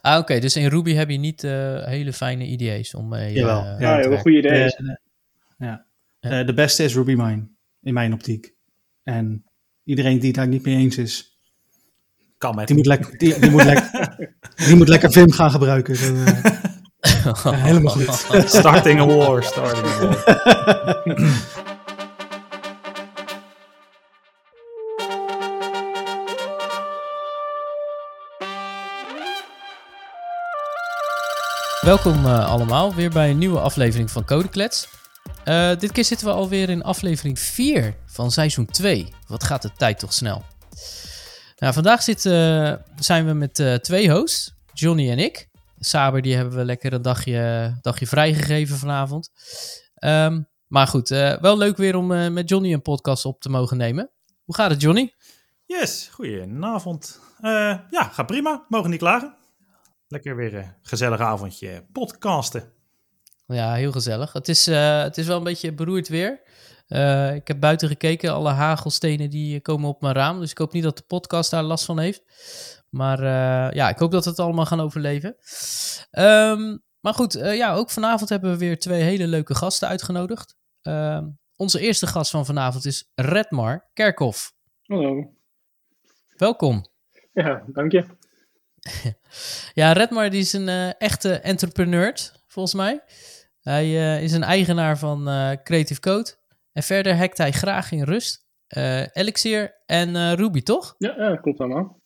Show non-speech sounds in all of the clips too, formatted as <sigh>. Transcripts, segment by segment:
Ah, oké. Dus in Ruby heb je niet uh, hele fijne IDE's om mee Jawel. Uh, ja, heel goede ideeën. ja. ja. de beste is RubyMine, in mijn optiek. En iedereen die het daar niet mee eens is, kan met. Die moet, lekker, die, die moet, lekker, <laughs> die moet lekker Vim gaan gebruiken. Zo, uh, ja, <laughs> helemaal goed. starting a war, starting a war. <laughs> Welkom uh, allemaal, weer bij een nieuwe aflevering van Codeklets. Uh, dit keer zitten we alweer in aflevering 4 van seizoen 2. Wat gaat de tijd toch snel. Nou, vandaag zit, uh, zijn we met twee hosts, Johnny en ik. Saber, die hebben we lekker een dagje, dagje vrijgegeven vanavond. Um, maar goed, wel leuk weer om met Johnny een podcast op te mogen nemen. Hoe gaat het, Johnny? Yes, goedenavond. ja, gaat prima. Mogen niet klagen. Lekker weer een gezellig avondje podcasten. Ja, heel gezellig. Het is, het is wel een beetje beroerd weer. Uh, ik heb buiten gekeken, alle hagelstenen die komen op mijn raam. Dus ik hoop niet dat de podcast daar last van heeft. Maar uh, ja, ik hoop dat we het allemaal gaan overleven. Um, maar goed, uh, ja, ook vanavond hebben we weer twee hele leuke gasten uitgenodigd. Ehm, onze eerste gast van vanavond is Redmar Kerkhoff. Hallo. Welkom. Ja, dank je. <laughs> ja, Redmar die is een echte entrepreneur, volgens mij. Hij is een eigenaar van Creative Code. En verder hackt hij graag in Rust, uh, Elixir en uh, Ruby, toch? Ja, ja, klopt allemaal.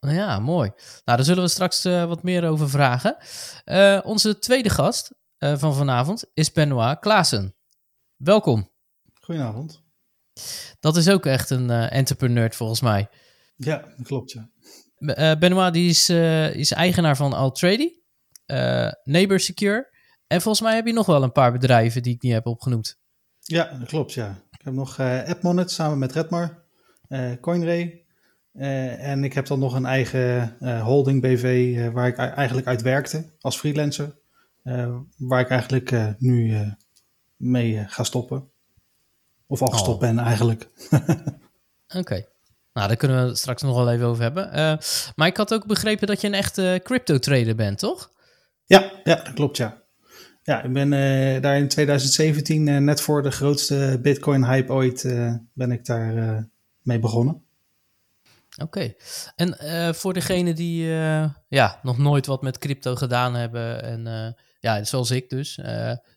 Ja, mooi. Nou, daar zullen we straks uh, wat meer over vragen. onze tweede gast van vanavond is Benoit Klaassen. Welkom. Goedenavond. Dat is ook echt een entrepreneur volgens mij. Ja, dat klopt, ja. Benoit die is, is eigenaar van Altrady, Neighbor Secure. En volgens mij heb je nog wel een paar bedrijven die ik niet heb opgenoemd. Ja, dat klopt, ja. Ik heb nog AppMonet samen met Redmar, Coinray. Uh, en ik heb dan nog een eigen holding BV waar ik eigenlijk uit werkte als freelancer. waar ik eigenlijk nu mee ga stoppen. Of al gestopt oh. ben eigenlijk. <laughs> Oké. Okay. Nou, daar kunnen we het straks nog wel even over hebben. maar ik had ook begrepen dat je een echte crypto trader bent, toch? Ja, ja dat klopt, ja. Ja, ik ben uh, daar in 2017, uh, net voor de grootste Bitcoin-hype ooit, uh, ben ik daar mee begonnen. Oké. Okay. En voor degenen die ja, nog nooit wat met crypto gedaan hebben, en ja, zoals ik dus,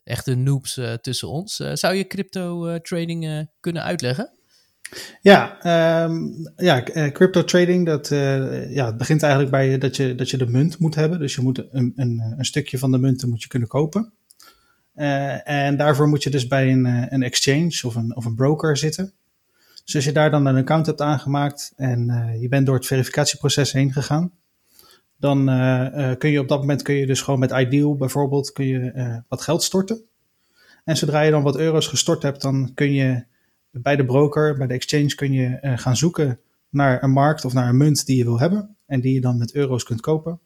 echte noobs tussen ons, zou je crypto trading kunnen uitleggen? Ja, um, ja crypto trading, dat, ja, het begint eigenlijk bij dat je, dat je de munt moet hebben. Dus je moet een, een, een stukje van de munten moet je kunnen kopen. Uh, en daarvoor moet je dus bij een, een exchange of een, of een broker zitten. Dus als je daar dan een account hebt aangemaakt en je bent door het verificatieproces heen gegaan, dan kun je op dat moment kun je dus gewoon met Ideal bijvoorbeeld kun je, wat geld storten. En zodra je dan wat euro's gestort hebt, dan kun je bij de broker, bij de exchange, kun je gaan zoeken naar een markt of naar een munt die je wil hebben en die je dan met euro's kunt kopen.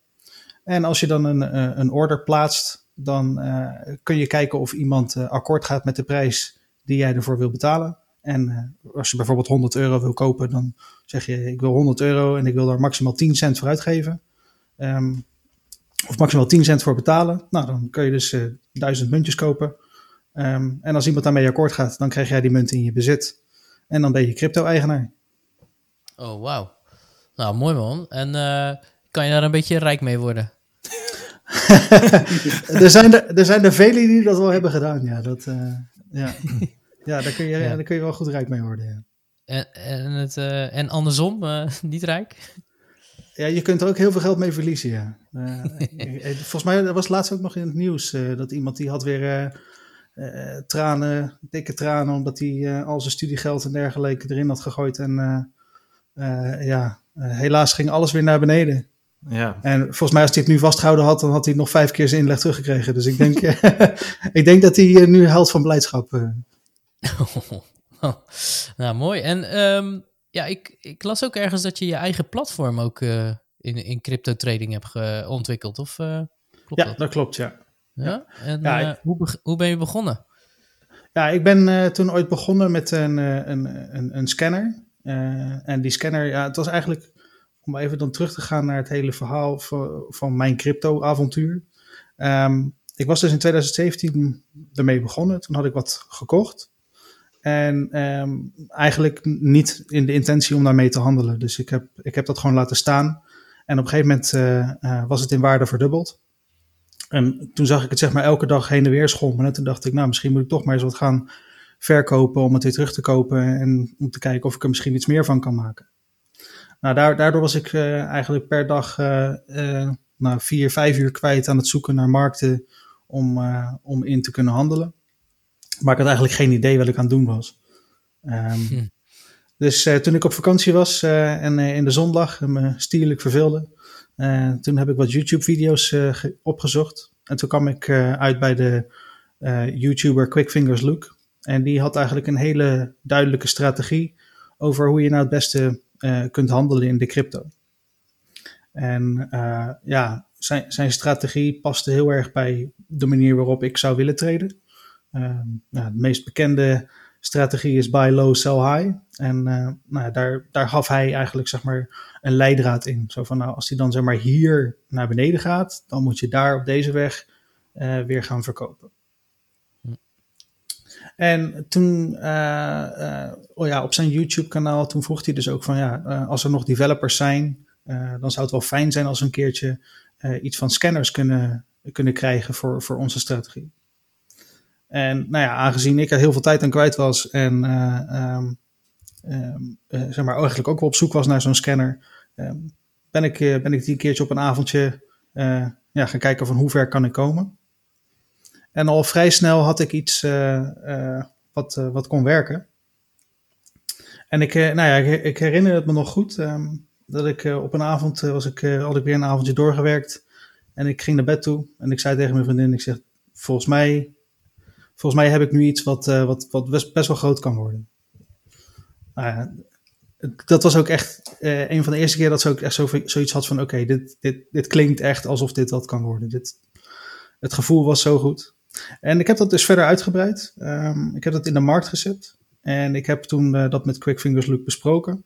En als je dan een, een order plaatst, dan uh, kun je kijken of iemand uh, akkoord gaat met de prijs die jij ervoor wil betalen. En uh, als je bijvoorbeeld 100 euro wil kopen, dan zeg je ik wil 100 euro en ik wil daar maximaal 10 cent voor uitgeven. Um, of maximaal 10 cent voor betalen. Nou, dan kun je dus 1000 muntjes kopen. Um, en als iemand daarmee akkoord gaat, dan krijg jij die munten in je bezit. En dan ben je crypto-eigenaar. Oh, wauw. Nou, mooi man. En kan je daar een beetje rijk mee worden? <laughs> er, zijn er, er zijn er velen die dat wel hebben gedaan, ja. Dat, uh, ja. <laughs> ja, daar kun, je, ja. daar kun je wel goed rijk mee worden, ja. En, en, het, uh, en andersom, <laughs> niet rijk? Ja, je kunt er ook heel veel geld mee verliezen, ja. volgens mij was laatst ook nog in het nieuws dat iemand die had weer tranen, dikke tranen, omdat hij al zijn studiegeld en dergelijke erin had gegooid. En ja, helaas ging alles weer naar beneden. Ja. En volgens mij als hij het nu vastgehouden had, dan had hij nog vijf keer zijn inleg teruggekregen. Dus ik denk, <laughs> <laughs> ik denk dat hij nu helpt van blijdschap. Oh, <laughs> nou, mooi. En um, ja, ik, ik las ook ergens dat je je eigen platform ook in, in crypto trading hebt ontwikkeld. Of, klopt ja, dat? dat? klopt, ja. Ja? En ja, ik... hoe, hoe ben je begonnen? Ja, ik ben toen ooit begonnen met een, een, een, een scanner. en die scanner, ja, het was eigenlijk om even dan terug te gaan naar het hele verhaal van, van mijn crypto-avontuur. Ehm, ik was dus in 2017 ermee begonnen. Toen had ik wat gekocht. En ehm, eigenlijk niet in de intentie om daarmee te handelen. Dus ik heb, ik heb dat gewoon laten staan. En op een gegeven moment uh, was het in waarde verdubbeld. En toen zag ik het zeg maar elke dag heen en weer schommelen. En toen dacht ik, nou misschien moet ik toch maar eens wat gaan verkopen om het weer terug te kopen. En om te kijken of ik er misschien iets meer van kan maken. Nou, daardoor was ik uh, eigenlijk per dag uh, nou, vier, vijf uur kwijt aan het zoeken naar markten om, om in te kunnen handelen. Maar ik had eigenlijk geen idee wat ik aan het doen was. Um, hm. Dus toen ik op vakantie was en in de zon lag en me stierlijk verveelde, toen heb ik wat YouTube-video's opgezocht. En toen kwam ik uit bij de YouTuber Quickfingers Luke. En die had eigenlijk een hele duidelijke strategie over hoe je nou het beste kunt handelen in de crypto. En ja, zijn, zijn strategie paste heel erg bij de manier waarop ik zou willen traden. Uh, nou, de meest bekende strategie is buy low, sell high. En nou, daar, daar gaf hij eigenlijk zeg maar een leidraad in. Zo van nou, als hij dan zeg maar hier naar beneden gaat, dan moet je daar op deze weg weer gaan verkopen. En toen, uh, oh ja, op zijn YouTube-kanaal, toen vroeg hij dus ook van ja, als er nog developers zijn, dan zou het wel fijn zijn als we een keertje iets van scanners kunnen, kunnen krijgen voor, voor onze strategie. En nou ja, aangezien ik er heel veel tijd aan kwijt was en um, um, zeg maar eigenlijk ook wel op zoek was naar zo'n scanner, um, ben, ik, ben ik die een keertje op een avondje ja, gaan kijken van hoe ver kan ik komen. En al vrij snel had ik iets wat, wat kon werken. En ik, nou ja, ik, herinner het me nog goed. Dat ik op een avond was ik, had ik weer een avondje doorgewerkt. En ik ging naar bed toe. En ik zei tegen mijn vriendin, ik zeg, volgens mij, volgens mij heb ik nu iets wat, wat, wat best, wel groot kan worden. Ja, dat was ook echt een van de eerste keer dat ze ook echt zo, zoiets had van: oké, dit, dit, dit klinkt echt alsof dit wat kan worden. Dit, het gevoel was zo goed. En ik heb dat dus verder uitgebreid. Um, ik heb dat in de markt gezet. En ik heb toen uh, dat met Quickfingers Luke besproken.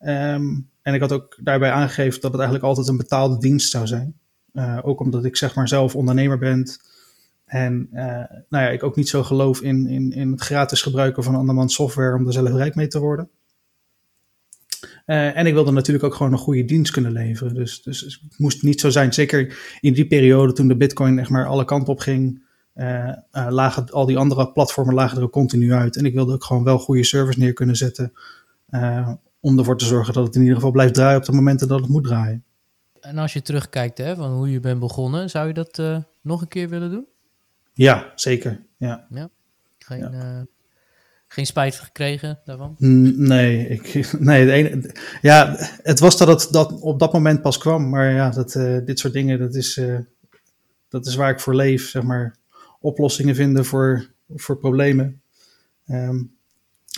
Um, en ik had ook daarbij aangegeven dat het eigenlijk altijd een betaalde dienst zou zijn. Uh, ook omdat ik zeg maar zelf ondernemer ben. En uh, nou ja, ik ook niet zo geloof in, in, in het gratis gebruiken van andermans software om er zelf rijk mee te worden. Uh, en ik wilde natuurlijk ook gewoon een goede dienst kunnen leveren. Dus, dus het moest niet zo zijn. Zeker in die periode toen de bitcoin echt maar alle kanten op ging. Uh, lagen al die andere platformen lagen er continu uit. En ik wilde ook gewoon wel goede service neer kunnen zetten. Om ervoor te zorgen dat het in ieder geval blijft draaien op de momenten dat het moet draaien. En als je terugkijkt hè, van hoe je bent begonnen, zou je dat nog een keer willen doen? Ja, zeker. Ja. ja. Geen, ja. geen spijt gekregen daarvan? Nee, ik, <laughs> nee ene, ja, het was dat het dat op dat moment pas kwam. Maar ja, dat, dit soort dingen, dat is, dat is waar ik voor leef, zeg maar oplossingen vinden voor, voor problemen. Um,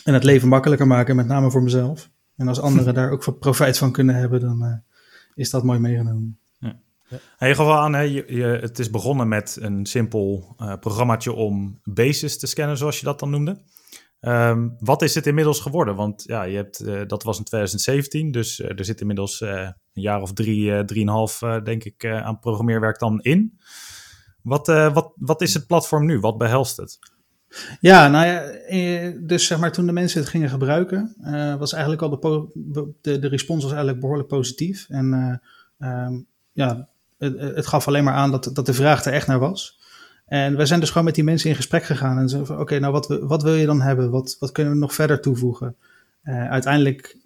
en het leven makkelijker maken, met name voor mezelf. En als anderen <laughs> daar ook profijt van kunnen hebben, dan is dat mooi meegenomen. Ja. Ja. je aan, hè, je, je, het is begonnen met een simpel uh, programmaatje om bases te scannen, zoals je dat dan noemde. Um, wat is het inmiddels geworden? Want ja, je hebt, uh, dat was in 2017, dus er zit inmiddels een jaar of drie, drieënhalf, denk ik, aan programmeerwerk dan in. Wat, wat, wat is het platform nu? Wat behelst het? Ja, nou ja, eh, dus zeg maar toen de mensen het gingen gebruiken, was eigenlijk al de, de, de respons was eigenlijk behoorlijk positief. En um, ja, het, gaf alleen maar aan dat, dat de vraag er echt naar was. En we zijn dus gewoon met die mensen in gesprek gegaan en zeiden van oké, nou wat, wat wil je dan hebben? Wat, wat kunnen we nog verder toevoegen? uiteindelijk,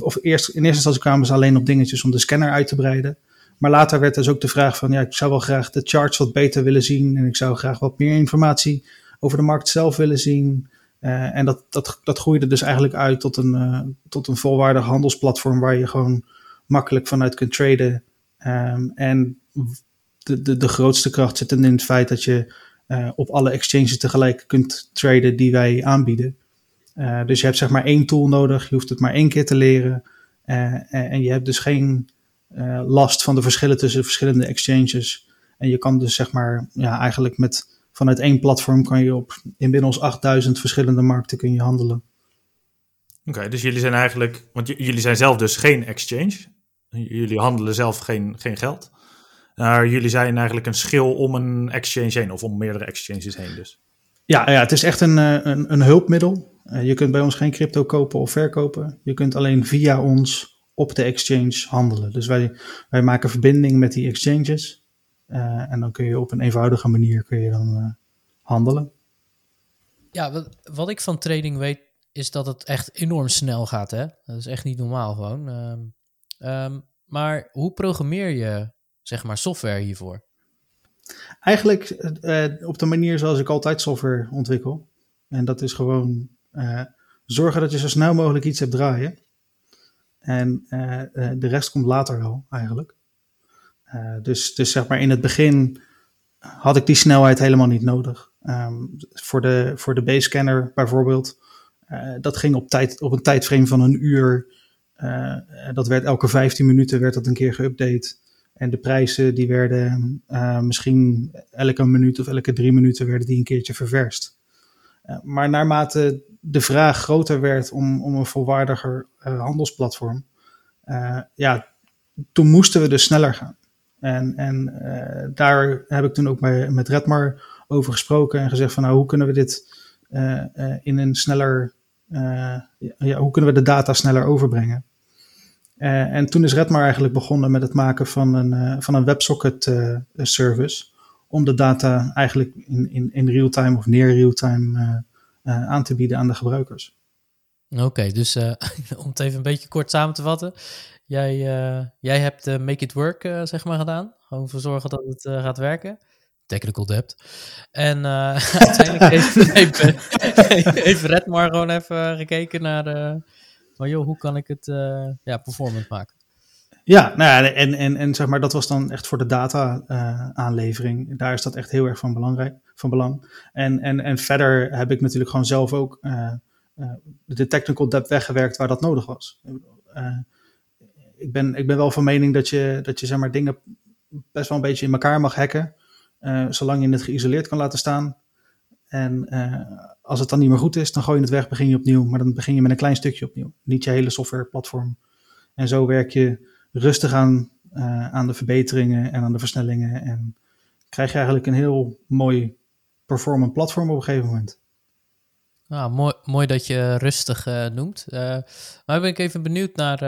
of eerst in eerste instantie kwamen ze alleen op dingetjes om de scanner uit te breiden. Maar later werd dus ook de vraag van, ja, ik zou wel graag de charts wat beter willen zien. En ik zou graag wat meer informatie over de markt zelf willen zien. Uh, en dat, dat, dat groeide dus eigenlijk uit tot een, tot een volwaardig handelsplatform waar je gewoon makkelijk vanuit kunt traden. Um, en de, de, de grootste kracht zit in het feit dat je uh, op alle exchanges tegelijk kunt traden die wij aanbieden. dus je hebt zeg maar één tool nodig, je hoeft het maar één keer te leren. en je hebt dus geen last van de verschillen tussen de verschillende exchanges. En je kan dus zeg maar, ja, eigenlijk met vanuit één platform kan je op inmiddels 8000 verschillende markten kun je handelen. Oké, dus jullie zijn eigenlijk, want jullie zijn zelf dus geen exchange. Jullie handelen zelf geen, geen geld. Maar jullie zijn eigenlijk een schil om een exchange heen, of om meerdere exchanges heen dus. Ja, ja het is echt een, eh, een, een hulpmiddel. Uh, je kunt bij ons geen crypto kopen of verkopen. Je kunt alleen via ons op de exchange handelen. Dus wij, wij maken verbinding met die exchanges. Uh, en dan kun je op een eenvoudige manier kun je dan handelen. Ja, wat, wat ik van trading weet, is dat het echt enorm snel gaat. Hè? Dat is echt niet normaal gewoon. Um, um, maar hoe programmeer je zeg maar software hiervoor? Eigenlijk uh, op de manier zoals ik altijd software ontwikkel. En dat is gewoon uh, zorgen dat je zo snel mogelijk iets hebt draaien. En de rest komt later wel, eigenlijk. dus, dus zeg maar in het begin had ik die snelheid helemaal niet nodig. Um, voor de, voor de base-scanner bijvoorbeeld, dat ging op, tijd, op een tijdframe van een uur. Dat werd elke 15 minuten werd dat een keer geüpdate. En de prijzen die werden uh, misschien elke minuut of elke drie minuten werden die een keertje ververst. Uh, maar naarmate de vraag groter werd om, om een volwaardiger handelsplatform, ja, toen moesten we dus sneller gaan. En, en daar heb ik toen ook bij, met Redmar over gesproken en gezegd van nou, hoe kunnen we dit in een sneller, ja, hoe kunnen we de data sneller overbrengen? Uh, en toen is Redmar eigenlijk begonnen met het maken van een, uh, van een WebSocket service. Om de data eigenlijk in, in, in real-time of near real-time aan te bieden aan de gebruikers. Oké, dus <laughs> om het even een beetje kort samen te vatten. Jij, jij hebt Make It Work zeg maar gedaan. Gewoon voor zorgen dat het gaat werken. Technical debt. En <laughs> uiteindelijk heeft, <laughs> heeft, <laughs> heeft Redmar gewoon even gekeken naar de maar joh, hoe kan ik het uh, ja, performant maken? Ja, nou ja, en, en, en zeg maar, dat was dan echt voor de data-aanlevering. Uh, Daar is dat echt heel erg van, belangrijk, van belang. En, en, en verder heb ik natuurlijk gewoon zelf ook uh, de technical depth weggewerkt waar dat nodig was. ik, ben, ik ben wel van mening dat je, dat je zeg maar, dingen best wel een beetje in elkaar mag hacken. Zolang je het geïsoleerd kan laten staan. En als het dan niet meer goed is, dan gooi je het weg, begin je opnieuw. Maar dan begin je met een klein stukje opnieuw. Niet je hele softwareplatform. En zo werk je rustig aan, uh, aan de verbeteringen en aan de versnellingen. En krijg je eigenlijk een heel mooi performant platform op een gegeven moment. Nou, mooi, mooi dat je rustig noemt. Uh, maar ben ik even benieuwd naar,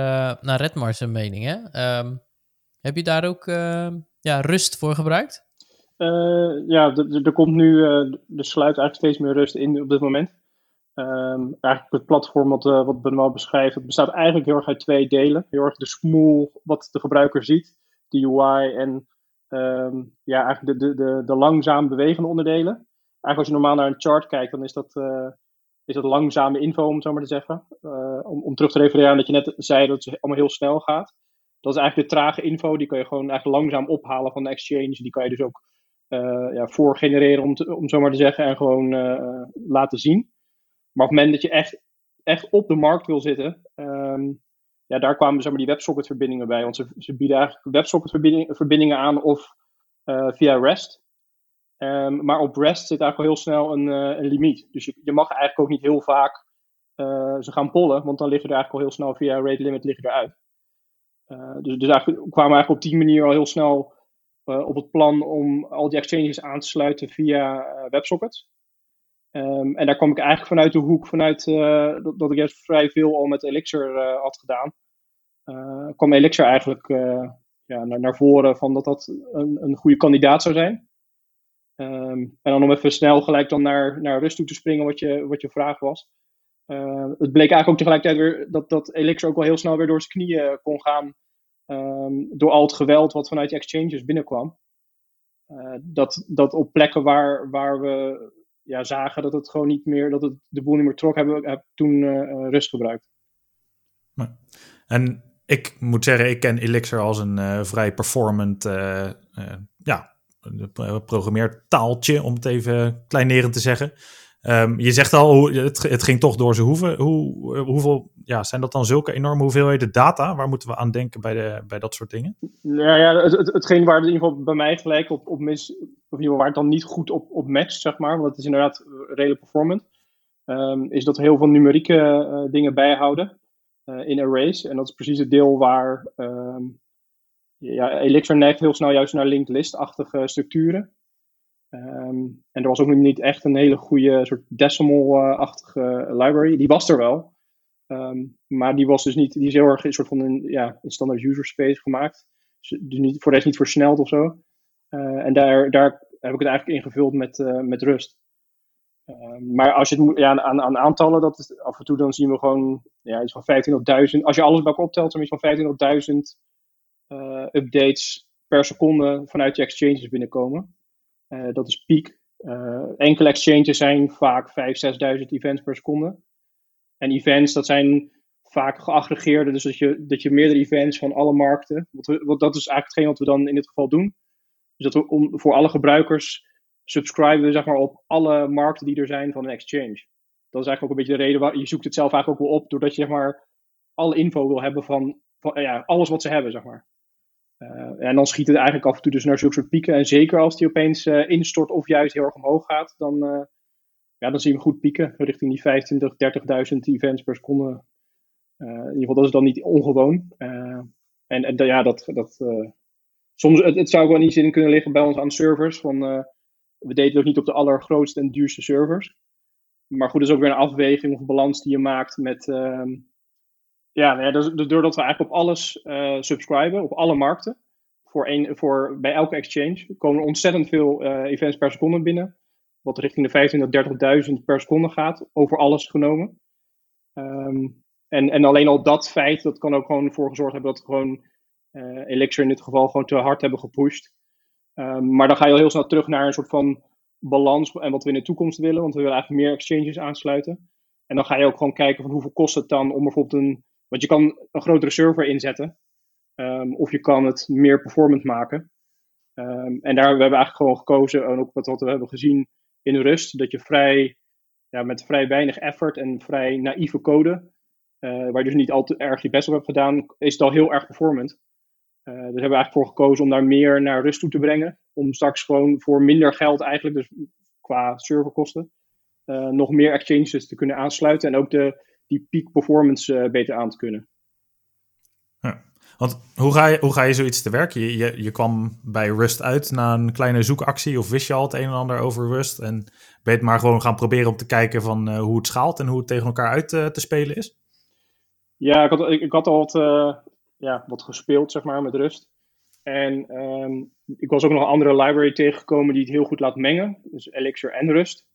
naar Redmar's mening. Hè? Um, heb je daar ook ja, rust voor gebruikt? Uh, ja, er komt nu, uh, er sluit eigenlijk steeds meer rust in op dit moment. Um, eigenlijk het platform wat, uh, wat Benoit beschrijft, het bestaat eigenlijk heel erg uit twee delen. Heel erg de smooth, wat de gebruiker ziet, de UI en um, ja, eigenlijk de, de, de, de langzaam bewegende onderdelen. Eigenlijk als je normaal naar een chart kijkt, dan is dat, is dat langzame info, om het zo maar te zeggen. om, om terug te refereren aan dat je net zei dat het allemaal heel snel gaat. Dat is eigenlijk de trage info, die kan je gewoon eigenlijk langzaam ophalen van de exchange. Die kan je dus ook ja, voor genereren, om, om zo maar te zeggen, en gewoon uh, laten zien. Maar op het moment dat je echt, echt op de markt wil zitten, um, ja, daar kwamen zeg maar, die WebSocket verbindingen bij. Want ze, bieden eigenlijk WebSocket verbinding, verbindingen aan of uh, via REST. Um, maar op REST zit eigenlijk al heel snel een, een limiet. Dus je, je mag eigenlijk ook niet heel vaak ze gaan pollen, want dan liggen er eigenlijk al heel snel via rate limit liggen eruit. dus, dus eigenlijk kwamen eigenlijk op die manier al heel snel uh, op het plan om al die exchanges aan te sluiten via uh, WebSockets. Um, en daar kwam ik eigenlijk vanuit de hoek, vanuit uh, dat, dat, ik juist vrij veel al met Elixir had gedaan. kwam Elixir eigenlijk ja, naar, naar voren van dat dat een, een goede kandidaat zou zijn. Um, en dan om even snel gelijk dan naar, naar rust toe te springen, wat je, wat je vraag was. het bleek eigenlijk ook tegelijkertijd weer dat, dat Elixir ook wel heel snel weer door zijn knieën kon gaan um, door al het geweld wat vanuit de exchanges binnenkwam. Uh, dat, dat op plekken waar, waar we ja, zagen dat het gewoon niet meer, dat het de boel niet meer trok, hebben we heb toen uh, rust gebruikt. En ik moet zeggen, ik ken Elixir als een vrij performant ja, programmeertaaltje, om het even kleinerend te zeggen. Um, je zegt al, het, het, ging toch door zijn hoeven. Hoe, hoeveel ja, zijn dat dan zulke enorme hoeveelheden data? Waar moeten we aan denken bij, de, bij dat soort dingen? Nou ja, het, het, hetgeen waar het in ieder geval bij mij gelijk op, op mis, of in ieder geval waar het dan niet goed op, op zeg maar, want het is inderdaad redelijk performant. ehm, is dat heel veel numerieke dingen bijhouden in arrays. En dat is precies het deel waar ehm, ja, Elixir neigt heel snel juist naar linked list-achtige structuren. Ehm, en er was ook niet echt een hele goede soort decimal-achtige library. Die was er wel. Ehm, maar die was dus niet, die is heel erg een soort van een, ja, een standaard user space gemaakt. Dus, dus niet, voor de rest niet versneld of zo. Uh, en daar, daar heb ik het eigenlijk ingevuld met, uh, met rust. Ehm, maar als je het moet, ja, aan, aan aantallen, dat af en toe dan zien we gewoon ja, iets van 15.000. Als je alles bij elkaar optelt, dan is van 15.000 uh, updates per seconde vanuit je exchanges binnenkomen. Uh, dat is piek. Uh, enkele exchanges zijn vaak 5.000, 6.000 events per seconde. En events, dat zijn vaak geaggregeerde, dus dat je, dat je meerdere events van alle markten. Wat dat is eigenlijk hetgeen wat we dan in dit geval doen. Dus dat we om, voor alle gebruikers subscriben zeg maar, op alle markten die er zijn van een exchange. Dat is eigenlijk ook een beetje de reden waar je zoekt het zelf eigenlijk ook wel op, doordat je zeg maar, alle info wil hebben van, van ja, alles wat ze hebben, zeg maar. Uh, en dan schiet het eigenlijk af en toe dus naar zulke soort pieken. En zeker als die opeens uh, instort of juist heel erg omhoog gaat, dan, uh, ja, dan zien we goed pieken richting die 25, 30.000 events per seconde. in ieder geval, dat is dan niet ongewoon. en, en ja, dat, dat, soms, het, zou wel niet zin kunnen liggen bij ons aan servers. Van, we deden ook niet op de allergrootste en duurste servers. Maar goed, dat is ook weer een afweging of balans die je maakt met, ehm, ja, nou dus, dus doordat we eigenlijk op alles uh, subscriben, op alle markten, voor een, voor, bij elke exchange, komen ontzettend veel uh, events per seconde binnen. Wat richting de 25.000, 30.000 per seconde gaat, over alles genomen. Um, en, en alleen al dat feit, dat kan ook gewoon ervoor gezorgd hebben dat we gewoon uh, Elixir in dit geval gewoon te hard hebben gepusht. Um, maar dan ga je al heel snel terug naar een soort van balans en wat we in de toekomst willen. Want we willen eigenlijk meer exchanges aansluiten. En dan ga je ook gewoon kijken van hoeveel kost het dan om bijvoorbeeld een want je kan een grotere server inzetten. Um, of je kan het meer performant maken. Um, en daar hebben we eigenlijk gewoon gekozen, en ook wat, we hebben gezien in Rust, dat je vrij, ja, met vrij weinig effort en vrij naïeve code, uh, waar je dus niet al te erg je best op hebt gedaan, is het al heel erg performant. Uh, dus hebben we eigenlijk voor gekozen om daar meer naar Rust toe te brengen. Om straks gewoon voor minder geld eigenlijk, dus qua serverkosten, uh, nog meer exchanges te kunnen aansluiten. En ook de, die peak performance uh, beter aan te kunnen. Ja. Want hoe ga, je, hoe ga je zoiets te werk? Je, je, je kwam bij Rust uit na een kleine zoekactie of wist je al het een en ander over Rust? En ben je het maar gewoon gaan proberen om te kijken van uh, hoe het schaalt en hoe het tegen elkaar uit uh, te spelen is? Ja, ik had, ik, ik had al wat, ja, wat gespeeld zeg maar met Rust. En um, ik was ook nog een andere library tegengekomen die het heel goed laat mengen. Dus Elixir en Rust.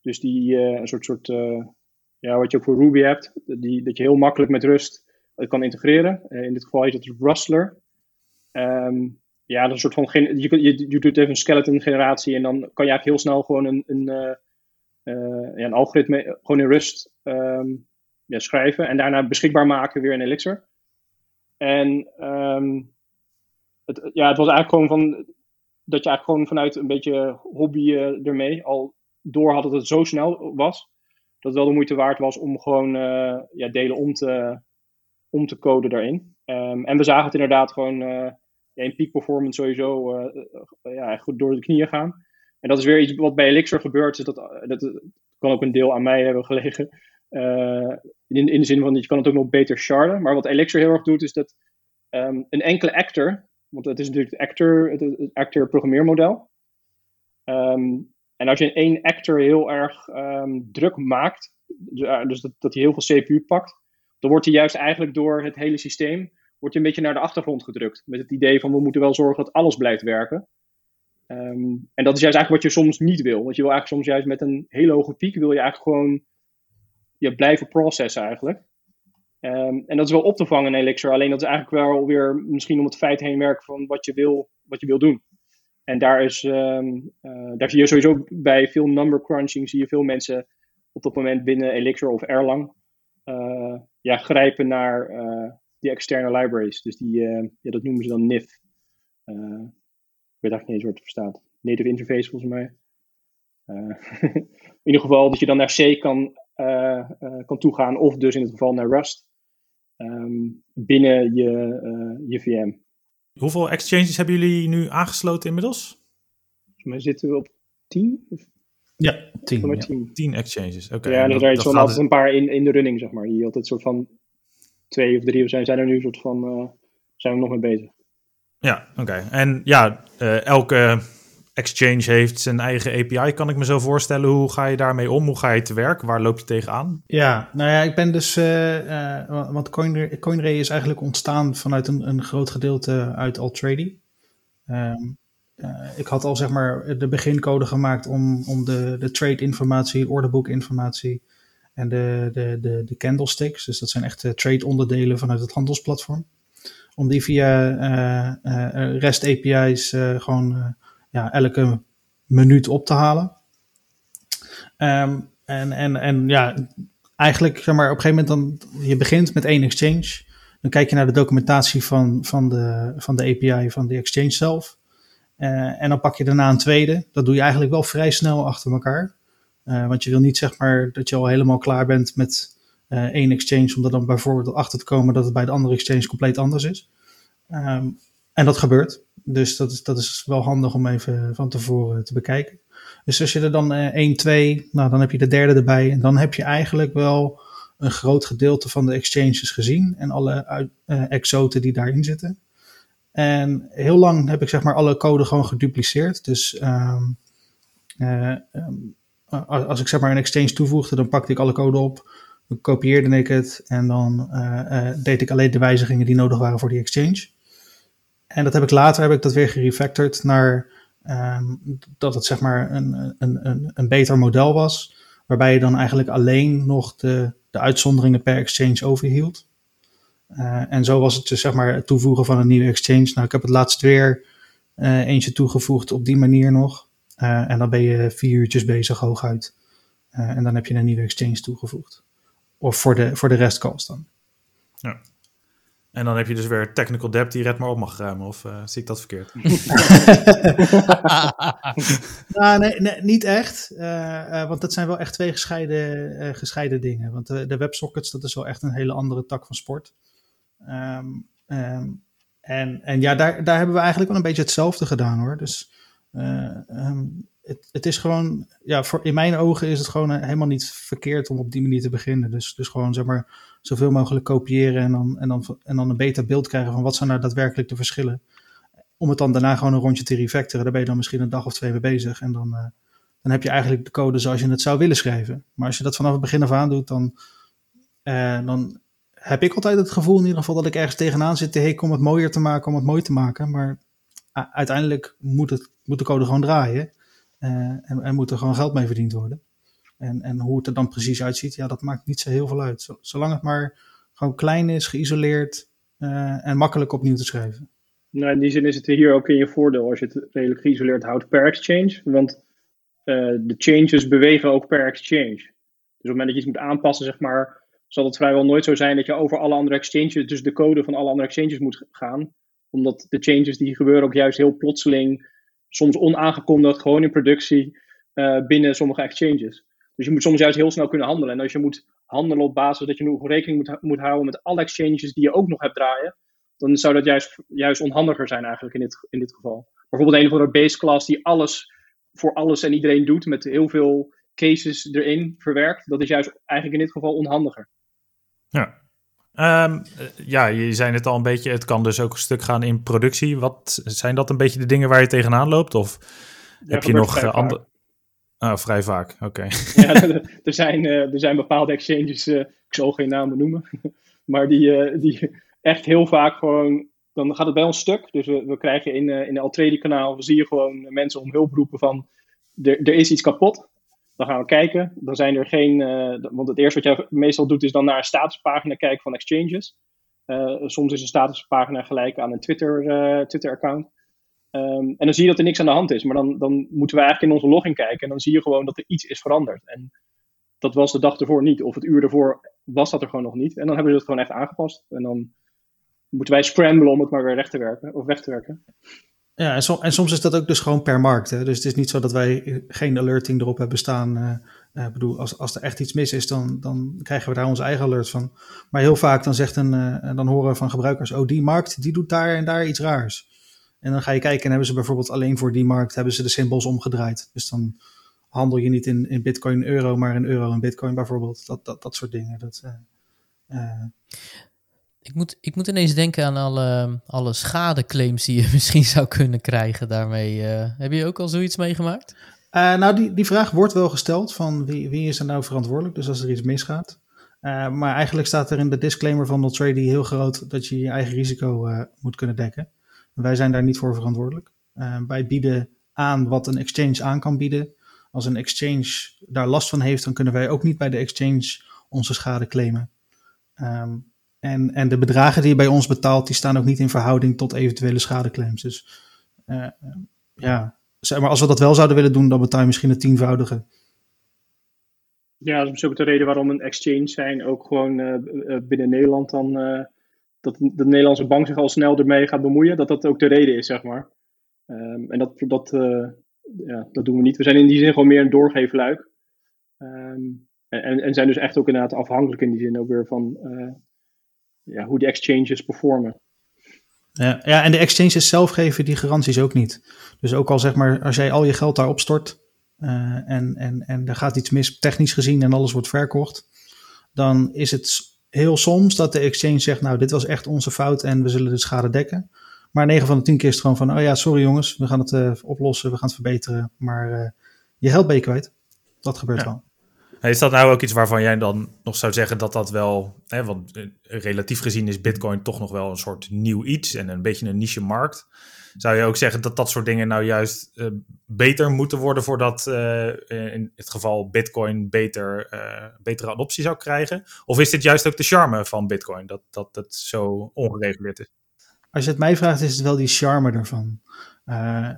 Dus die een soort, soort ja, wat je ook voor Ruby hebt, die, dat je heel makkelijk met Rust kan integreren. Uh, in dit geval heet het Rustler. Um, ja, dat is een soort van, je, je, je doet even een skeleton generatie en dan kan je eigenlijk heel snel gewoon een, een, ja, een algoritme gewoon in Rust um, ja, schrijven en daarna beschikbaar maken weer in Elixir. En um, het, ja, het was eigenlijk gewoon van, dat je eigenlijk gewoon vanuit een beetje hobby ermee al door had dat het zo snel was dat wel de moeite waard was om gewoon uh, ja, delen om te, om te coden daarin. Um, en we zagen het inderdaad gewoon uh, ja, in peak performance sowieso uh, ja, goed door de knieën gaan. En dat is weer iets wat bij Elixir gebeurt. Dus dat, dat kan ook een deel aan mij hebben gelegen. in, in de zin van, je kan het ook nog beter sharden. Maar wat Elixir heel erg doet, is dat um, een enkele actor, want het is natuurlijk het actor, het, actor programmeermodel. Um, en als je één actor heel erg um, druk maakt, dus dat, dat hij heel veel CPU pakt, dan wordt hij juist eigenlijk door het hele systeem wordt een beetje naar de achtergrond gedrukt. Met het idee van we moeten wel zorgen dat alles blijft werken. Um, en dat is juist eigenlijk wat je soms niet wil. Want je wil eigenlijk soms juist met een hele hoge piek, wil je eigenlijk gewoon je blijven processen eigenlijk. Um, en dat is wel op te vangen in Elixir. Alleen dat is eigenlijk wel weer misschien om het feit heen werken van wat je wil, wat je wil doen. En daar, is, um, uh, daar zie je sowieso bij veel number crunching, zie je veel mensen op dat moment binnen Elixir of Erlang uh, ja, grijpen naar uh, die externe libraries. Dus die, ja, dat noemen ze dan NIF. ik weet eigenlijk niet eens hoe het verstaat. Native Interface volgens mij. <laughs> in ieder geval dat je dan naar C kan, kan toegaan, of dus in het geval naar Rust. Um, binnen je, je VM. Hoeveel exchanges hebben jullie nu aangesloten inmiddels? Volgens mij zitten we op 10. Ja, tien. Ja. 10. 10 exchanges. Oké. ja, en dat- er zijn altijd een paar in, in de running, zeg maar. Die altijd soort van twee of drie of zijn, zijn er nu soort van, eh, zijn we nog mee bezig. Ja, oké. En ja, eh, elke exchange heeft zijn eigen API, kan ik me zo voorstellen. Hoe ga je daarmee om? Hoe ga je te werk? Waar loop je tegenaan? Ja, nou ja, ik ben dus. eh, eh, want Coinray, Coinray is eigenlijk ontstaan vanuit een, een groot gedeelte uit Altrady. Ehm eh, ik had al zeg maar de begincode gemaakt om, om de, de trade-informatie, orderboek-informatie en de, de, de, de candlesticks, dus dat zijn echt trade-onderdelen vanuit het handelsplatform, om die via REST API's eh, gewoon ja, elke minuut op te halen. Ehm, en, en, en ja, eigenlijk, zeg maar, op een gegeven moment dan, je begint met één exchange. Dan kijk je naar de documentatie van, van, de, van de API van de exchange zelf. Eh, en dan pak je daarna een tweede. Dat doe je eigenlijk wel vrij snel achter elkaar. Eh, want je wil niet zeg maar dat je al helemaal klaar bent met eh, één exchange, om er dan bijvoorbeeld achter te komen dat het bij de andere exchange compleet anders is. Ehm, en dat gebeurt. Dus dat is, dat is wel handig om even van tevoren te bekijken. Dus als je er dan eh 1, 2, nou dan heb je de derde erbij. En dan heb je eigenlijk wel een groot gedeelte van de exchanges gezien. En alle eh, exoten die daarin zitten. En heel lang heb ik zeg maar alle code gewoon gedupliceerd. Dus ehm, eh, ehm, als ik zeg maar een exchange toevoegde, dan pakte ik alle code op. Dan kopieerde ik het en dan eh, deed ik alleen de wijzigingen die nodig waren voor die exchange. En dat heb ik later heb ik dat weer gerefactored naar ehm, dat het zeg maar een, een, een, een beter model was. Waarbij je dan eigenlijk alleen nog de, de uitzonderingen per exchange overhield. Eh, en zo was het dus zeg maar het toevoegen van een nieuwe exchange. Nou, ik heb het laatst weer eh, eentje toegevoegd op die manier nog. Eh, en dan ben je vier uurtjes bezig hooguit. En dan heb je een nieuwe exchange toegevoegd. Of voor de, voor de rest dan. En dan heb je dus weer technical debt die Red maar op mag ruimen. Of eh, zie ik dat verkeerd? <laughs> <laughs> Nou, nee, nee, niet echt. eh, eh, want dat zijn wel echt twee gescheiden, eh, gescheiden dingen. Want de, de WebSockets, dat is wel echt een hele andere tak van sport. Ehm, ehm, en, en ja, daar, daar hebben we eigenlijk wel een beetje hetzelfde gedaan hoor. Dus eh, ehm, het, het is gewoon, ja, voor, in mijn ogen is het gewoon eh, helemaal niet verkeerd om op die manier te beginnen. Dus, dus gewoon zeg maar zoveel mogelijk kopiëren en dan, en, dan, en dan een beter beeld krijgen van wat zijn nou daadwerkelijk de verschillen om het dan daarna gewoon een rondje te refactoren. Daar ben je dan misschien een dag of twee mee bezig. En dan, eh, dan heb je eigenlijk de code zoals je het zou willen schrijven. Maar als je dat vanaf het begin af aan doet, dan, eh, dan heb ik altijd het gevoel in ieder geval dat ik ergens tegenaan zit te hikken om het mooier te maken, om het mooi te maken. Maar uiteindelijk moet, het, moet de code gewoon draaien. Uh, en, moet er gewoon geld mee verdiend worden. En, en hoe het er dan precies uitziet, ja, dat maakt niet zo heel veel uit. Zolang het maar gewoon klein is, geïsoleerd uh, en makkelijk opnieuw te schrijven. Nou, in die zin is het hier ook in je voordeel als je het redelijk geïsoleerd houdt per exchange. Want uh, de changes bewegen ook per exchange. Dus op het moment dat je iets moet aanpassen, zeg maar, zal het vrijwel nooit zo zijn dat je over alle andere exchanges, dus de code van alle andere exchanges moet gaan. Omdat de changes die gebeuren ook juist heel plotseling, soms onaangekondigd, gewoon in productie, uh, binnen sommige exchanges. Dus je moet soms juist heel snel kunnen handelen. En als je moet handelen op basis dat je nog rekening moet, moet houden met alle exchanges die je ook nog hebt draaien, dan zou dat juist, juist onhandiger zijn eigenlijk in dit, in dit geval. Bijvoorbeeld een of andere base class die alles voor alles en iedereen doet met heel veel cases erin verwerkt. Dat is juist eigenlijk in dit geval onhandiger. Ja. Um, ja, je zei het al een beetje, het kan dus ook een stuk gaan in productie. Wat zijn dat een beetje de dingen waar je tegenaan loopt? Of ja, heb je nog andere... Oh, vrij vaak, oké. Okay. <laughs> Ja, <laughs> er, zijn, uh, er zijn bepaalde exchanges, uh, ik zal geen namen noemen, <laughs> maar die, die echt heel vaak gewoon, dan gaat het bij ons stuk. Dus we, we krijgen in, in de Altrady kanaal, zie je gewoon mensen om hulp roepen van, er, er is iets kapot. Dan gaan we kijken. Dan zijn er geen, want het eerste wat jij meestal doet is dan naar een statuspagina kijken van exchanges. soms is een statuspagina gelijk aan een Twitter, Twitter account. Um, en dan zie je dat er niks aan de hand is. Maar dan, dan moeten we eigenlijk in onze login kijken. En dan zie je gewoon dat er iets is veranderd. En dat was de dag ervoor niet. Of het uur ervoor was dat er gewoon nog niet. En dan hebben ze het gewoon echt aangepast. En dan moeten wij scramblen om het maar weer recht te werken. Of weg te werken. Ja, en, en soms is dat ook dus gewoon per markt. Hè? Dus het is niet zo dat wij geen alerting erop hebben staan. Uh, uh, bedoel, als, als er echt iets mis is, dan, dan krijgen we daar onze eigen alert van. Maar heel vaak dan, zegt een, uh, dan horen we van gebruikers... oh, die markt die doet daar en daar iets raars. En dan ga je kijken en hebben ze bijvoorbeeld alleen voor die markt hebben ze de symbols omgedraaid. Dus dan handel je niet in, in bitcoin euro, maar in euro en bitcoin bijvoorbeeld. Dat, dat, dat soort dingen. Dat, ik moet, ik moet ineens denken aan alle, alle schadeclaims die je <laughs> misschien zou kunnen krijgen daarmee. heb je ook al zoiets meegemaakt? Uh, nou, die, die vraag wordt wel gesteld van wie, wie is er nou verantwoordelijk, dus als er iets misgaat. Uh, maar eigenlijk staat er in de disclaimer van NotTrady heel groot dat je je eigen risico moet kunnen dekken. Wij zijn daar niet voor verantwoordelijk. wij bieden aan wat een exchange aan kan bieden. Als een exchange daar last van heeft, dan kunnen wij ook niet bij de exchange onze schade claimen. Um, en, en de bedragen die je bij ons betaalt, die staan ook niet in verhouding tot eventuele schadeclaims. Dus ja, Zeg maar als we dat wel zouden willen doen, dan betaal je misschien het tienvoudige. Ja, dat is misschien ook de reden waarom een exchange zijn ook gewoon uh, binnen Nederland dan. Uh, dat de Nederlandse bank zich al snel ermee gaat bemoeien. Dat dat ook de reden is, zeg maar. Um, en dat, dat, ja, dat doen we niet. We zijn in die zin gewoon meer een doorgeefluik. Um, en, en zijn dus echt ook inderdaad afhankelijk in die zin ook weer van ja, hoe die exchanges performen. Ja, ja, en de exchanges zelf geven die garanties ook niet. Dus ook al zeg maar, als jij al je geld daarop stort uh, en, en, en er gaat iets mis technisch gezien en alles wordt verkocht, dan is het heel soms dat de exchange zegt, nou dit was echt onze fout en we zullen de schade dekken. Maar 9 van de 10 keer is het gewoon van, oh ja, sorry jongens, we gaan het uh, oplossen, we gaan het verbeteren, maar uh, je geld ben je kwijt. Dat gebeurt ja. wel. Is dat nou ook iets waarvan jij dan nog zou zeggen dat dat wel, hè, want eh, relatief gezien is Bitcoin toch nog wel een soort nieuw iets en een beetje een niche markt. Zou je ook zeggen dat dat soort dingen nou juist uh, beter moeten worden voordat uh, in het geval Bitcoin beter, betere adoptie zou krijgen? Of is dit juist ook de charme van Bitcoin, dat, dat het zo ongereguleerd is? Als je het mij vraagt, is het wel die charme ervan. Uh,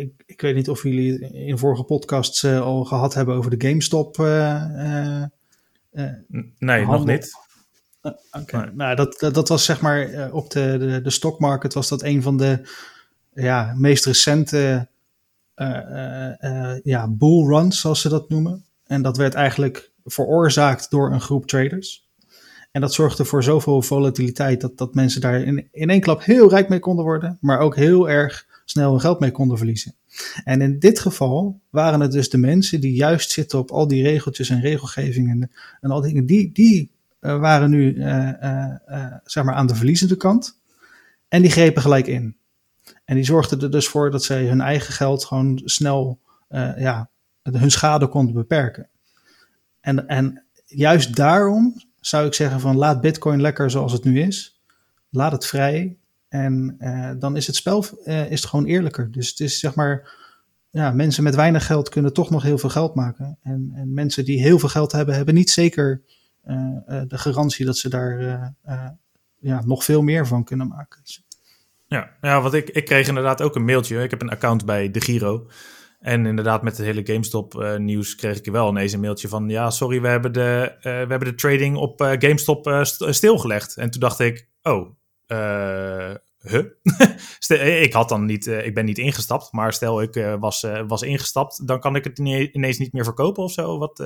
ik, ik, weet niet of jullie in vorige podcasts uh, al gehad hebben over de GameStop. Uh, nee, handel. nog niet. Oké, nee. nou dat, dat, dat, was zeg maar op de, de, de stockmarket was dat een van de ja, meest recente ja, bullruns, zoals ze dat noemen. En dat werd eigenlijk veroorzaakt door een groep traders. En dat zorgde voor zoveel volatiliteit dat, dat mensen daar in, in één klap heel rijk mee konden worden, maar ook heel erg snel geld mee konden verliezen. En in dit geval waren het dus de mensen die juist zitten op al die regeltjes en regelgevingen en al die dingen, die, die uh, waren nu uh, uh, zeg maar aan de verliezende kant. En die grepen gelijk in. En die zorgden er dus voor dat zij hun eigen geld gewoon snel ja, hun schade konden beperken. En, en juist daarom zou ik zeggen van laat Bitcoin lekker zoals het nu is. Laat het vrij. En uh, dan is het spel uh, is het gewoon eerlijker. Dus het is zeg maar, ja, mensen met weinig geld kunnen toch nog heel veel geld maken. En, en mensen die heel veel geld hebben, hebben niet zeker uh, de garantie dat ze daar ja, nog veel meer van kunnen maken. Ja, ja want ik, ik kreeg inderdaad ook een mailtje. Ik heb een account bij De Giro. En inderdaad, met het hele GameStop nieuws kreeg ik wel ineens een mailtje van... Ja, sorry, we hebben de, we hebben de trading op GameStop stilgelegd. En toen dacht ik, oh, huh? <laughs> ik had dan niet, uh, ik ben niet ingestapt, maar stel ik uh, was, was ingestapt, dan kan ik het ineens niet meer verkopen of zo. Wat,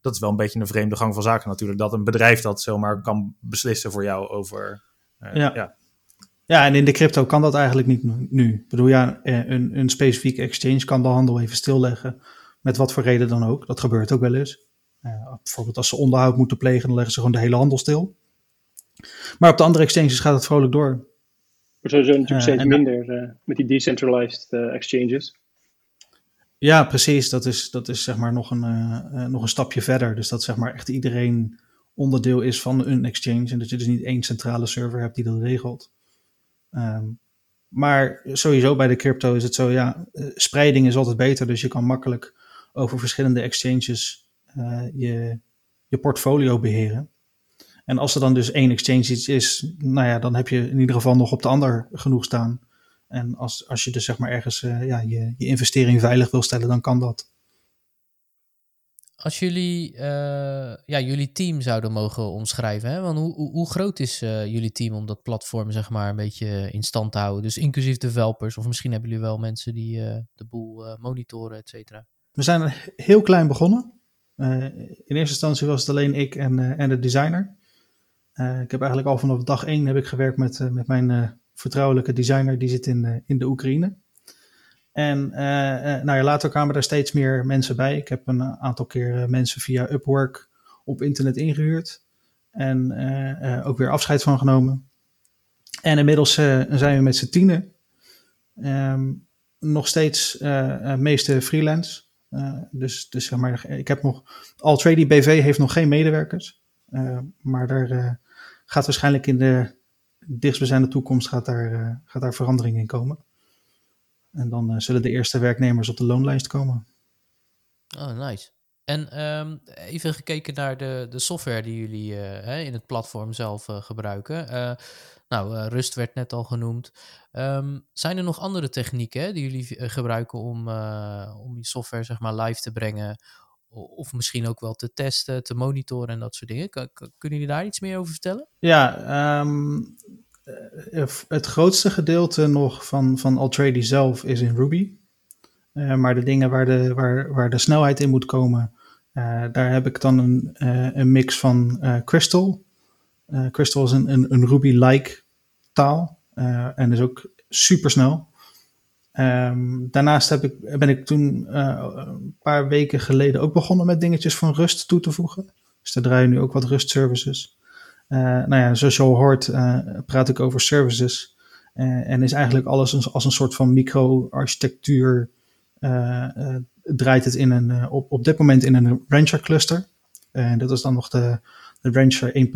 dat is wel een beetje een vreemde gang van zaken natuurlijk, dat een bedrijf dat zomaar kan beslissen voor jou over. ja. ja. Ja, en in de crypto kan dat eigenlijk niet nu. Ik bedoel, ja, een, een specifieke exchange kan de handel even stilleggen. Met wat voor reden dan ook. Dat gebeurt ook wel eens. bijvoorbeeld als ze onderhoud moeten plegen, dan leggen ze gewoon de hele handel stil. Maar op de andere exchanges gaat het vrolijk door. Maar sowieso natuurlijk uh, steeds minder uh, met die decentralized uh, exchanges. Ja, precies. Dat is, dat is zeg maar nog een, nog een stapje verder. Dus dat zeg maar echt iedereen onderdeel is van een exchange. En dat je dus niet één centrale server hebt die dat regelt. Um, maar sowieso bij de crypto is het zo, ja, spreiding is altijd beter. Dus je kan makkelijk over verschillende exchanges je, je portfolio beheren. En als er dan dus één exchange iets is, nou ja, dan heb je in ieder geval nog op de ander genoeg staan. En als, als je dus zeg maar ergens uh, ja, je, je investering veilig wil stellen, dan kan dat. Als jullie uh, ja, jullie team zouden mogen omschrijven, hè? Want hoe, hoe, hoe groot is uh, jullie team om dat platform zeg maar een beetje in stand te houden? Dus inclusief developers, of misschien hebben jullie wel mensen die de boel monitoren, et cetera. We zijn heel klein begonnen. in eerste instantie was het alleen ik en, en de designer. Uh, ik heb eigenlijk al vanaf dag één heb ik gewerkt met, uh, met mijn uh, vertrouwelijke designer, die zit in, in de Oekraïne. En nou ja, later kwamen er steeds meer mensen bij. Ik heb een aantal keer mensen via Upwork op internet ingehuurd. En ook weer afscheid van genomen. En inmiddels zijn we met z'n tienen. Ehm, nog steeds meeste freelance. dus, dus zeg maar, ik heb nog. Altrady BV heeft nog geen medewerkers. maar daar gaat waarschijnlijk in de dichtstbijzijnde toekomst gaat daar, uh, gaat daar verandering in komen. En dan uh, zullen de eerste werknemers op de loonlijst komen. Oh, nice. En um, even gekeken naar de, de software die jullie hè, in het platform zelf gebruiken. nou, Rust werd net al genoemd. Um, zijn er nog andere technieken die jullie gebruiken om, om die software zeg maar, live te brengen? Of misschien ook wel te testen, te monitoren en dat soort dingen. kunnen jullie daar iets meer over vertellen? Ja, um, het grootste gedeelte nog van, van Altrady zelf is in Ruby. Uh, maar de dingen waar de, waar, waar de snelheid in moet komen, daar heb ik dan een, een mix van Crystal. Crystal is een, een, een Ruby-like taal en is ook super snel. Um, daarnaast heb ik, ben ik toen uh, een paar weken geleden ook begonnen met dingetjes van Rust toe te voegen. Dus daar draaien nu ook wat Rust services. Uh, nou ja, zoals je al hoort, uh, praat ik over services. en is eigenlijk alles als, een soort van micro-architectuur. draait het in een, op, op dit moment in een Rancher cluster. En dat is dan nog de, de Rancher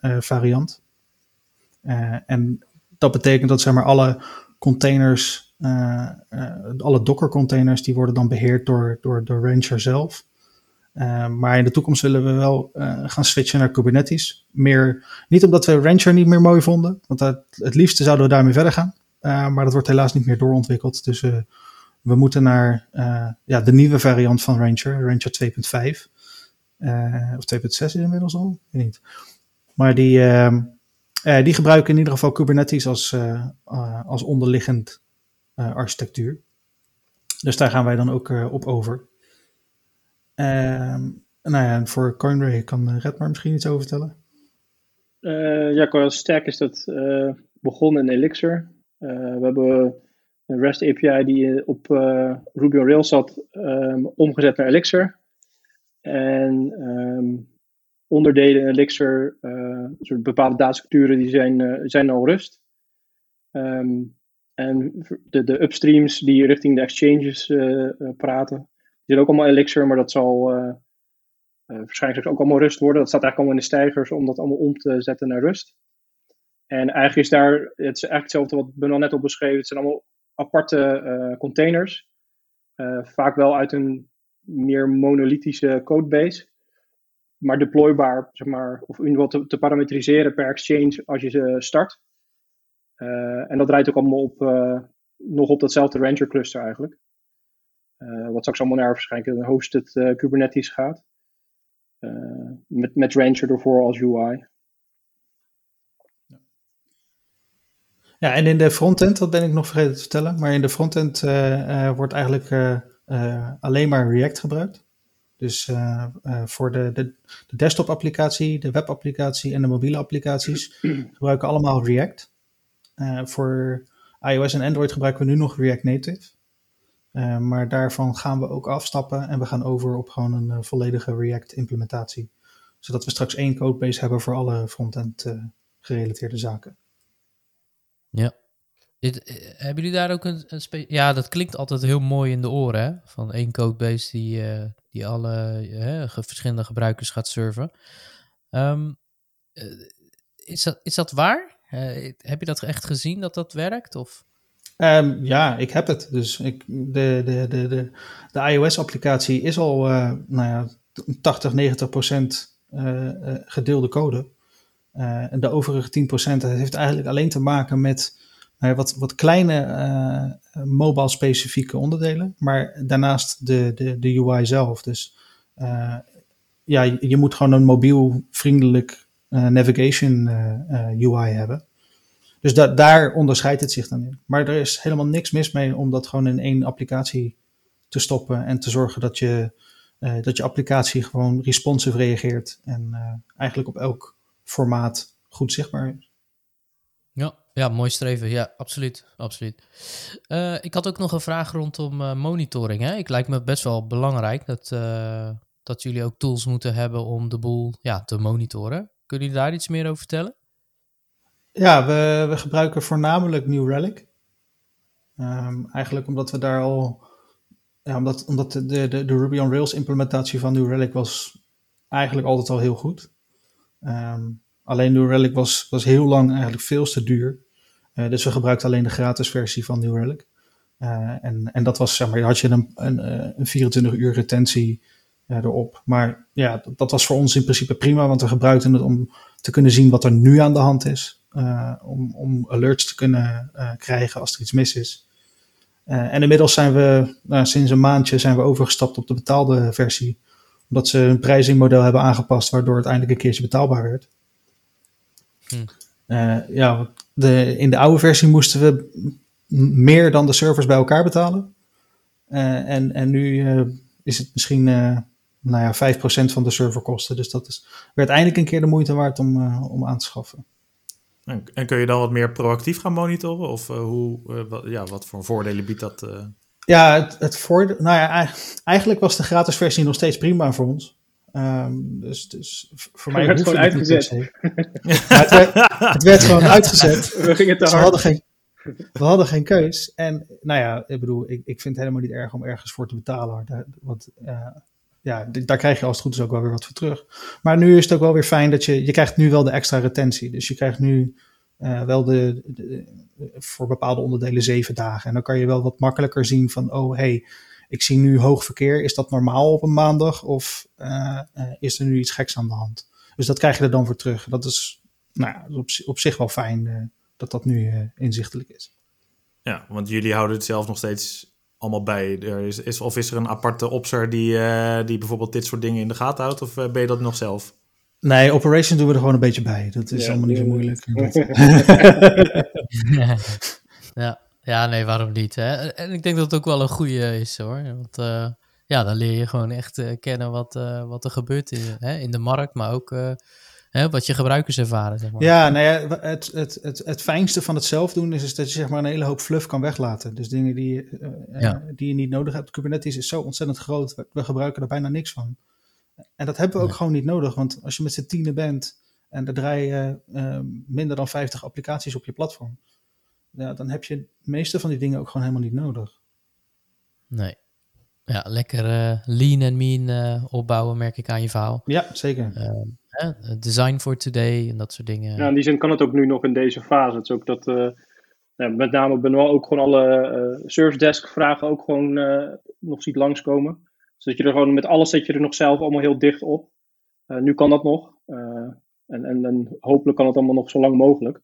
1.6 variant. en dat betekent dat zeg maar alle containers alle Docker containers die worden dan beheerd door, door, door Rancher zelf. Uh, maar in de toekomst willen we wel gaan switchen naar Kubernetes. Meer, niet omdat we Rancher niet meer mooi vonden, want het, liefste zouden we daarmee verder gaan. maar dat wordt helaas niet meer doorontwikkeld. Dus we moeten naar ja, de nieuwe variant van Rancher, Rancher 2.5. of 2.6 is inmiddels al, weet niet. Maar die, die gebruiken in ieder geval Kubernetes als, als onderliggend architectuur. Dus daar gaan wij dan ook uh, op over. Ehm, nou ja, voor CoinRay kan uh, Redmar misschien iets over vertellen. ja, qua sterk is dat begonnen in Elixir. we hebben een REST API die op Ruby on Rails zat, um, omgezet naar Elixir. En um, onderdelen in Elixir, soort bepaalde datastructuren, die zijn, zijn al rust. En de, de upstreams die richting de exchanges uh, praten, die zijn ook allemaal Elixir, maar dat zal uh, waarschijnlijk ook allemaal Rust worden. Dat staat eigenlijk allemaal in de stijgers om dat allemaal om te zetten naar Rust. En eigenlijk is daar, het is eigenlijk hetzelfde wat Ben al net al beschreven, het zijn allemaal aparte containers. vaak wel uit een meer monolithische codebase maar deploybaar, zeg maar, of in ieder geval te, te, parametriseren per exchange als je ze start. Eh, en dat draait ook allemaal op, eh, nog op datzelfde Rancher cluster eigenlijk. Eh, wat straks allemaal naar waarschijnlijk een hosted Kubernetes gaat. met, met Rancher ervoor als UI. Ja, en in de frontend, dat ben ik nog vergeten te vertellen, maar in de frontend wordt eigenlijk alleen maar React gebruikt. Dus voor de, de, de desktop applicatie, de web applicatie en de mobiele applicaties <clears throat> gebruiken allemaal React. Uh, voor iOS en Android gebruiken we nu nog React Native. Uh, maar daarvan gaan we ook afstappen en we gaan over op gewoon een uh, volledige React implementatie. Zodat we straks één codebase hebben voor alle frontend gerelateerde zaken. Ja. Dit, hebben jullie daar ook een, een Ja, dat klinkt altijd heel mooi in de oren, hè? Van één codebase die, die alle verschillende gebruikers gaat serven. Um, is, dat, is dat waar? Uh, heb je dat echt gezien dat dat werkt? Of? Um, ja, ik heb het. Dus ik, de, de, de, de, de iOS-applicatie is al uh, nou ja, 80, 90 procent uh, gedeelde code. en de overige 10 procent heeft eigenlijk alleen te maken met nou wat, wat kleine mobile-specifieke onderdelen. Maar daarnaast de, de, de UI zelf. Dus ja, je, moet gewoon een mobiel vriendelijk navigation uh, UI hebben. Dus da daar onderscheidt het zich dan in. Maar er is helemaal niks mis mee om dat gewoon in één applicatie te stoppen en te zorgen dat je, dat je applicatie gewoon responsive reageert en eigenlijk op elk formaat goed zichtbaar is. Ja, ja, mooi streven. Ja, absoluut. absoluut. Ik had ook nog een vraag rondom monitoring. Hè? Ik lijkt me best wel belangrijk dat, dat jullie ook tools moeten hebben om de boel ja, te monitoren. Kunnen jullie daar iets meer over vertellen? Ja, we, we gebruiken voornamelijk New Relic. Um, eigenlijk omdat we daar al. Ja, omdat, omdat de, de, de Ruby on Rails implementatie van New Relic was eigenlijk altijd al heel goed. Um, alleen New Relic was, was heel lang eigenlijk veel te duur. Uh, dus we gebruikten alleen de gratis versie van New Relic. Uh, en, en dat was, zeg maar, had je een, een, eh, een 24 uur retentie erop. Maar ja, dat, dat, was voor ons in principe prima, want we gebruikten het om te kunnen zien wat er nu aan de hand is. om, om alerts te kunnen krijgen als er iets mis is. en inmiddels zijn we, nou, sinds een maandje zijn we overgestapt op de betaalde versie omdat ze een prijzingmodel hebben aangepast, waardoor het eindelijk een keertje betaalbaar werd. Hm. Uh, ja, de, in de oude versie moesten we meer dan de servers bij elkaar betalen. Uh, en, en nu is het misschien nou ja, 5% van de serverkosten. Dus dat is, werd eindelijk een keer de moeite waard om, om aan te schaffen. En, en, kun je dan wat meer proactief gaan monitoren? Of hoe, wat, ja, wat voor voordelen biedt dat? Ja, het, het voordeel. Nou ja, eigenlijk was de gratis versie nog steeds prima voor ons. Um, dus, dus voor mij werd het gewoon uitgezet. het, werd, het werd gewoon <laughs> uitgezet. We gingen te dus hard. Hadden, geen, we hadden geen keus. En nou ja, ik bedoel, ik, ik vind het helemaal niet erg om ergens voor te betalen. Want uh, ja, daar krijg je als het goed is ook wel weer wat voor terug. Maar nu is het ook wel weer fijn dat je, je krijgt nu wel de extra retentie. Dus je krijgt nu uh, wel de, de, voor bepaalde onderdelen zeven dagen. En dan kan je wel wat makkelijker zien van, oh hey, ik zie nu hoog verkeer. Is dat normaal op een maandag of uh, is er nu iets geks aan de hand? Dus dat krijg je er dan voor terug. Dat is nou op, op zich wel fijn dat dat nu inzichtelijk is. Ja, want jullie houden het zelf nog steeds allemaal bij. Er is, is, of is er een aparte opser die, die bijvoorbeeld dit soort dingen in de gaten houdt? Of ben je dat nog zelf? Nee, operations doen we er gewoon een beetje bij. Dat is ja, allemaal niet zo moeilijk. <laughs> <laughs> ja. ja, nee, waarom niet? Hè? En ik denk dat het ook wel een goede is hoor. Want uh, ja, dan leer je gewoon echt uh, kennen wat, uh, wat er gebeurt in, hè, in de markt, maar ook hè, wat je gebruikers ervaren. Zeg maar. Ja, nou ja, het, het, het, het fijnste van het zelf doen is, is dat je zeg maar een hele hoop fluff kan weglaten. Dus dingen die, ja. die je niet nodig hebt. Kubernetes is zo ontzettend groot. We, gebruiken er bijna niks van. En dat hebben we ook nee. gewoon niet nodig, want als je met z'n tienen bent en er draaien uh, minder dan 50 applicaties op je platform, ja, dan heb je de meeste van die dingen ook gewoon helemaal niet nodig. Nee. Ja, lekker uh, lean en mean uh, opbouwen, merk ik aan je verhaal. Ja, zeker. Uh, design for today en dat soort dingen. Ja, in die zin kan het ook nu nog in deze fase. Het is ook dat, ja, met name Benoit ook gewoon alle service desk vragen ook gewoon nog ziet langskomen zodat je er gewoon met alles zet je er nog zelf allemaal heel dicht op. Uh, nu kan dat nog. Uh, en, en, hopelijk kan het allemaal nog zo lang mogelijk.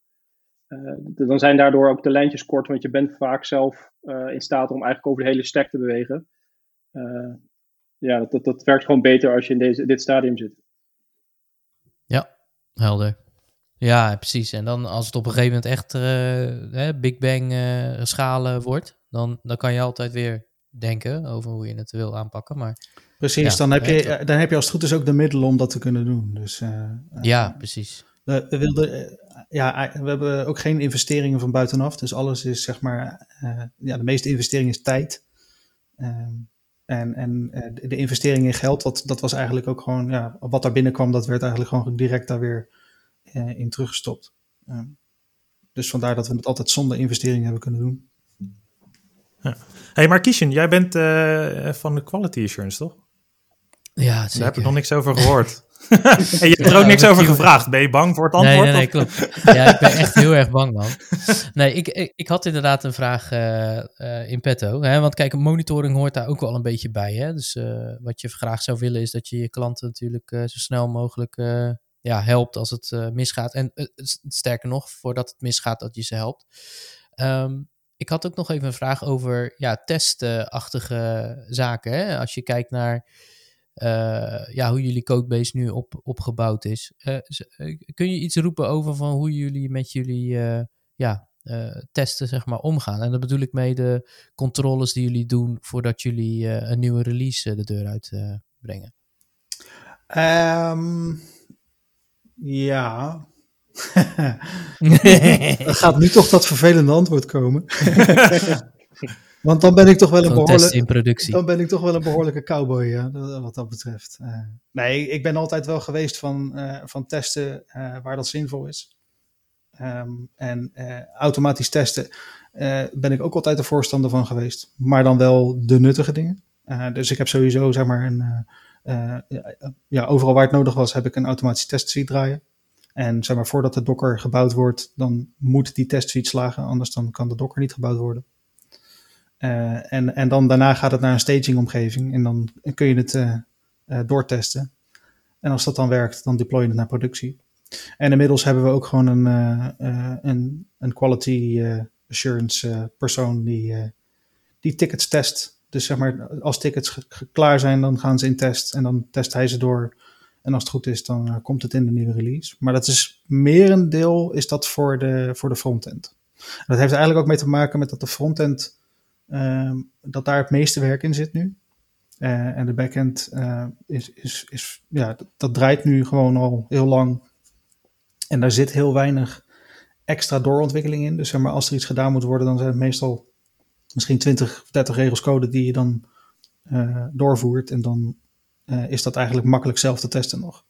Uh, dan zijn daardoor ook de lijntjes kort, want je bent vaak zelf in staat om eigenlijk over de hele stack te bewegen. ja, dat, dat, werkt gewoon beter als je in deze, dit stadium zit. Helder. Ja, precies. En dan als het op een gegeven moment echt Big Bang schalen wordt, dan, dan kan je altijd weer denken over hoe je het wil aanpakken. Maar, precies, ja, dan, heb je, dan heb je als het goed is ook de middelen om dat te kunnen doen. Dus, uh, ja, precies. We, we, wilden, ja, we hebben ook geen investeringen van buitenaf. Dus alles is zeg maar, ja, de meeste investering is tijd. Uh, en en de investering in geld, dat, dat was eigenlijk ook gewoon, ja, wat daar binnenkwam, dat werd eigenlijk gewoon direct daar weer in teruggestopt. Ehm, dus vandaar dat we het altijd zonder investering hebben kunnen doen. Ja. hey, maar Kishan, jij bent uh, van de Quality Assurance, toch? Ja, zeker. Daar heb ik nog niks over gehoord. <laughs> <laughs> en je hebt er ook niks over gevraagd. Ben je bang voor het antwoord? Nee, nee, nee klopt. Ja, ik ben echt heel erg bang, man. Nee, ik, ik, ik had inderdaad een vraag uh, uh, in petto. Hè? Want kijk, monitoring hoort daar ook wel een beetje bij. Hè? Dus uh, wat je graag zou willen is dat je je klanten natuurlijk zo snel mogelijk ja, helpt als het misgaat. En sterker nog, voordat het misgaat, dat je ze helpt. Um, ik had ook nog even een vraag over ja, testachtige zaken. Hè? Als je kijkt naar ja, hoe jullie codebase nu op, opgebouwd is. Uh, kun je iets roepen over van hoe jullie met jullie ja, testen zeg maar, omgaan? En daar bedoel ik mee de controles die jullie doen voordat jullie een nieuwe release de deur uit brengen. Um, ja. <laughs> <laughs> Er gaat nu toch dat vervelende antwoord komen. <laughs> Want dan ben ik toch wel een behoorlijke... Dan ben ik toch wel een behoorlijke cowboy, ja, wat dat betreft. Eh, nee, ik ben altijd wel geweest van, eh, van testen eh, waar dat zinvol is. Ehm, en automatisch testen ben ik ook altijd een voorstander van geweest. Maar dan wel de nuttige dingen. Dus ik heb sowieso, zeg maar, een, ja, overal waar het nodig was, heb ik een automatische testsuite draaien. En zeg maar, voordat de docker gebouwd wordt, dan moet die testsuite slagen. Anders dan kan de docker niet gebouwd worden. Eh, en, en dan daarna gaat het naar een staging-omgeving. En dan kun je het eh, doortesten. En als dat dan werkt, dan deploy je het naar productie. En inmiddels hebben we ook gewoon een, een, een quality assurance persoon die, die tickets test. Dus zeg maar, als tickets klaar zijn, dan gaan ze in test. En dan test hij ze door. En als het goed is, dan komt het in de nieuwe release. Maar dat is merendeel is dat voor de, voor de frontend. En dat heeft eigenlijk ook mee te maken met dat de frontend Ehm, dat daar het meeste werk in zit nu. Eh, en de backend eh, is, is, is, ja, dat, draait nu gewoon al heel lang. En daar zit heel weinig extra doorontwikkeling in. Dus zeg maar, als er iets gedaan moet worden, dan zijn het meestal misschien 20 of 30 regels code die je dan eh, doorvoert. En dan is dat eigenlijk makkelijk zelf te testen nog.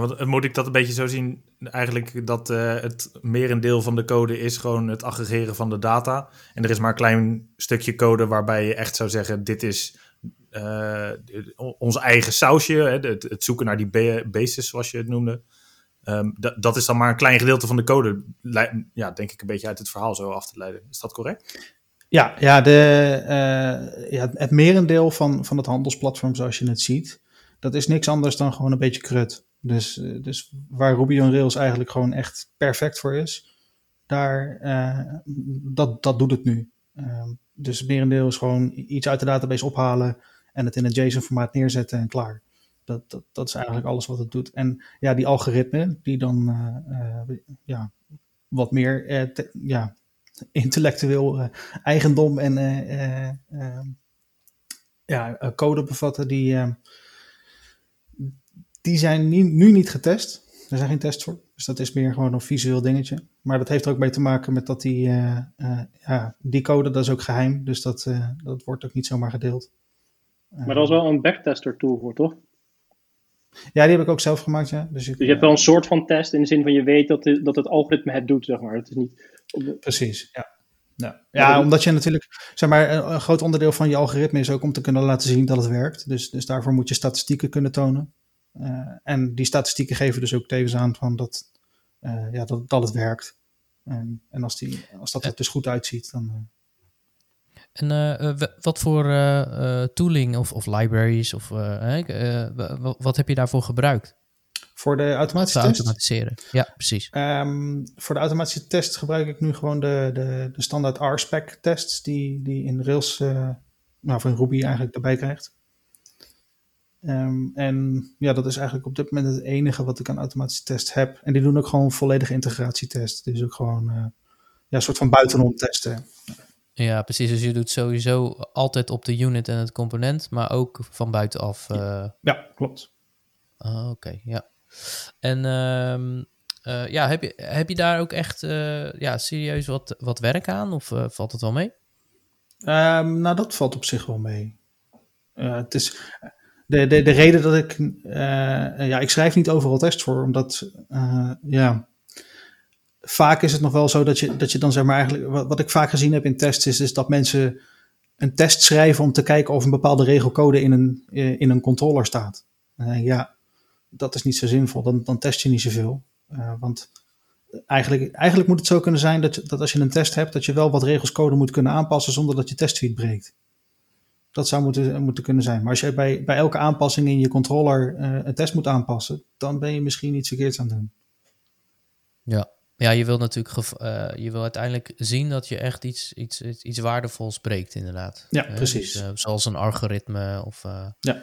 Ja, eh, moet ik dat een beetje zo zien? Eigenlijk dat eh, het merendeel van de code is gewoon het aggregeren van de data. En er is maar een klein stukje code waarbij je echt zou zeggen: dit is eh, ons eigen sausje. Hè, het, het zoeken naar die ba- basis, zoals je het noemde. Ehm, dat- is dan maar een klein gedeelte van de code. Ja, denk ik een beetje uit het verhaal zo af te leiden. Is dat correct? Ja, ja, de, eh, ja het merendeel van, van het handelsplatform zoals je het ziet, dat is niks anders dan gewoon een beetje krut. Dus, eh, dus waar Ruby on Rails eigenlijk gewoon echt perfect voor is, daar, eh, dat, dat doet het nu. Ehm, dus het merendeel is gewoon iets uit de database ophalen en het in een JSON-formaat neerzetten en klaar. Dat, dat, dat is eigenlijk alles wat het doet. En ja, die algoritmen, die dan eh, ja, wat meer ja, intellectueel eigendom en eh, eh, eh, ja, code bevatten, die, eh, die zijn nu, nu niet getest. Er zijn geen tests voor. Dus dat is meer gewoon een visueel dingetje. Maar dat heeft er ook mee te maken met dat die, eh, eh, ja, die code, dat is ook geheim. Dus dat, eh, dat wordt ook niet zomaar gedeeld. Maar dat was wel een backtester tool voor, toch? Ja, die heb ik ook zelf gemaakt, ja. Dus, ik, Dus je hebt wel een soort van test in de zin van je weet dat, de- dat het algoritme het doet, zeg maar. Het is niet... de- Precies, ja. Ja, ja omdat je natuurlijk, zeg maar, een, een groot onderdeel van je algoritme is ook om te kunnen laten zien dat het werkt. Dus, dus daarvoor moet je statistieken kunnen tonen. Eh, en die statistieken geven dus ook tevens aan van dat, eh, ja, dat, dat het werkt. En, en als, die, als dat er dus goed uitziet, dan. eh, En wat voor tooling of, of libraries of wat heb je daarvoor gebruikt? voor de Te automatische test. automatiseren. Ja, precies. Ehm, voor de automatische test gebruik ik nu gewoon de, de, de standaard RSpec tests die, die in Rails, nou voor in Ruby eigenlijk erbij krijgt. Ehm, en ja, dat is eigenlijk op dit moment het enige wat ik aan automatische tests heb. En die doen ook gewoon volledige integratietest. Dus ook gewoon eh, ja, een soort van buitenom testen. Ja, precies. Dus je doet sowieso altijd op de unit en het component, maar ook van buitenaf. eh, Ja, klopt. ah, Oké, ja. En ehm, eh, ja, heb je, heb je daar ook echt eh, ja, serieus wat, wat werk aan? Of eh, valt het wel mee? Ehm, nou, dat valt op zich wel mee. Eh, het is, de, de, de reden dat ik... eh, ja, ik schrijf niet overal tests voor, omdat... eh, ja, vaak is het nog wel zo dat je, dat je dan zeg maar eigenlijk... Wat, wat ik vaak gezien heb in tests is, is dat mensen een test schrijven om te kijken of een bepaalde regelcode in een, eh, in een controller staat. Ja, dat is niet zo zinvol. Dan, dan test je niet zoveel. Want eigenlijk, eigenlijk moet het zo kunnen zijn dat, dat als je een test hebt, dat je wel wat regels code moet kunnen aanpassen zonder dat je testsuite breekt. Dat zou moeten, moeten kunnen zijn. Maar als je bij, bij elke aanpassing in je controller eh, een test moet aanpassen, dan ben je misschien iets verkeerds aan het doen. Ja. Ja, je wil natuurlijk eh, je wil uiteindelijk zien dat je echt iets, iets, iets, iets waardevols breekt, inderdaad. Ja, precies. dus, eh, zoals een algoritme of. Ja.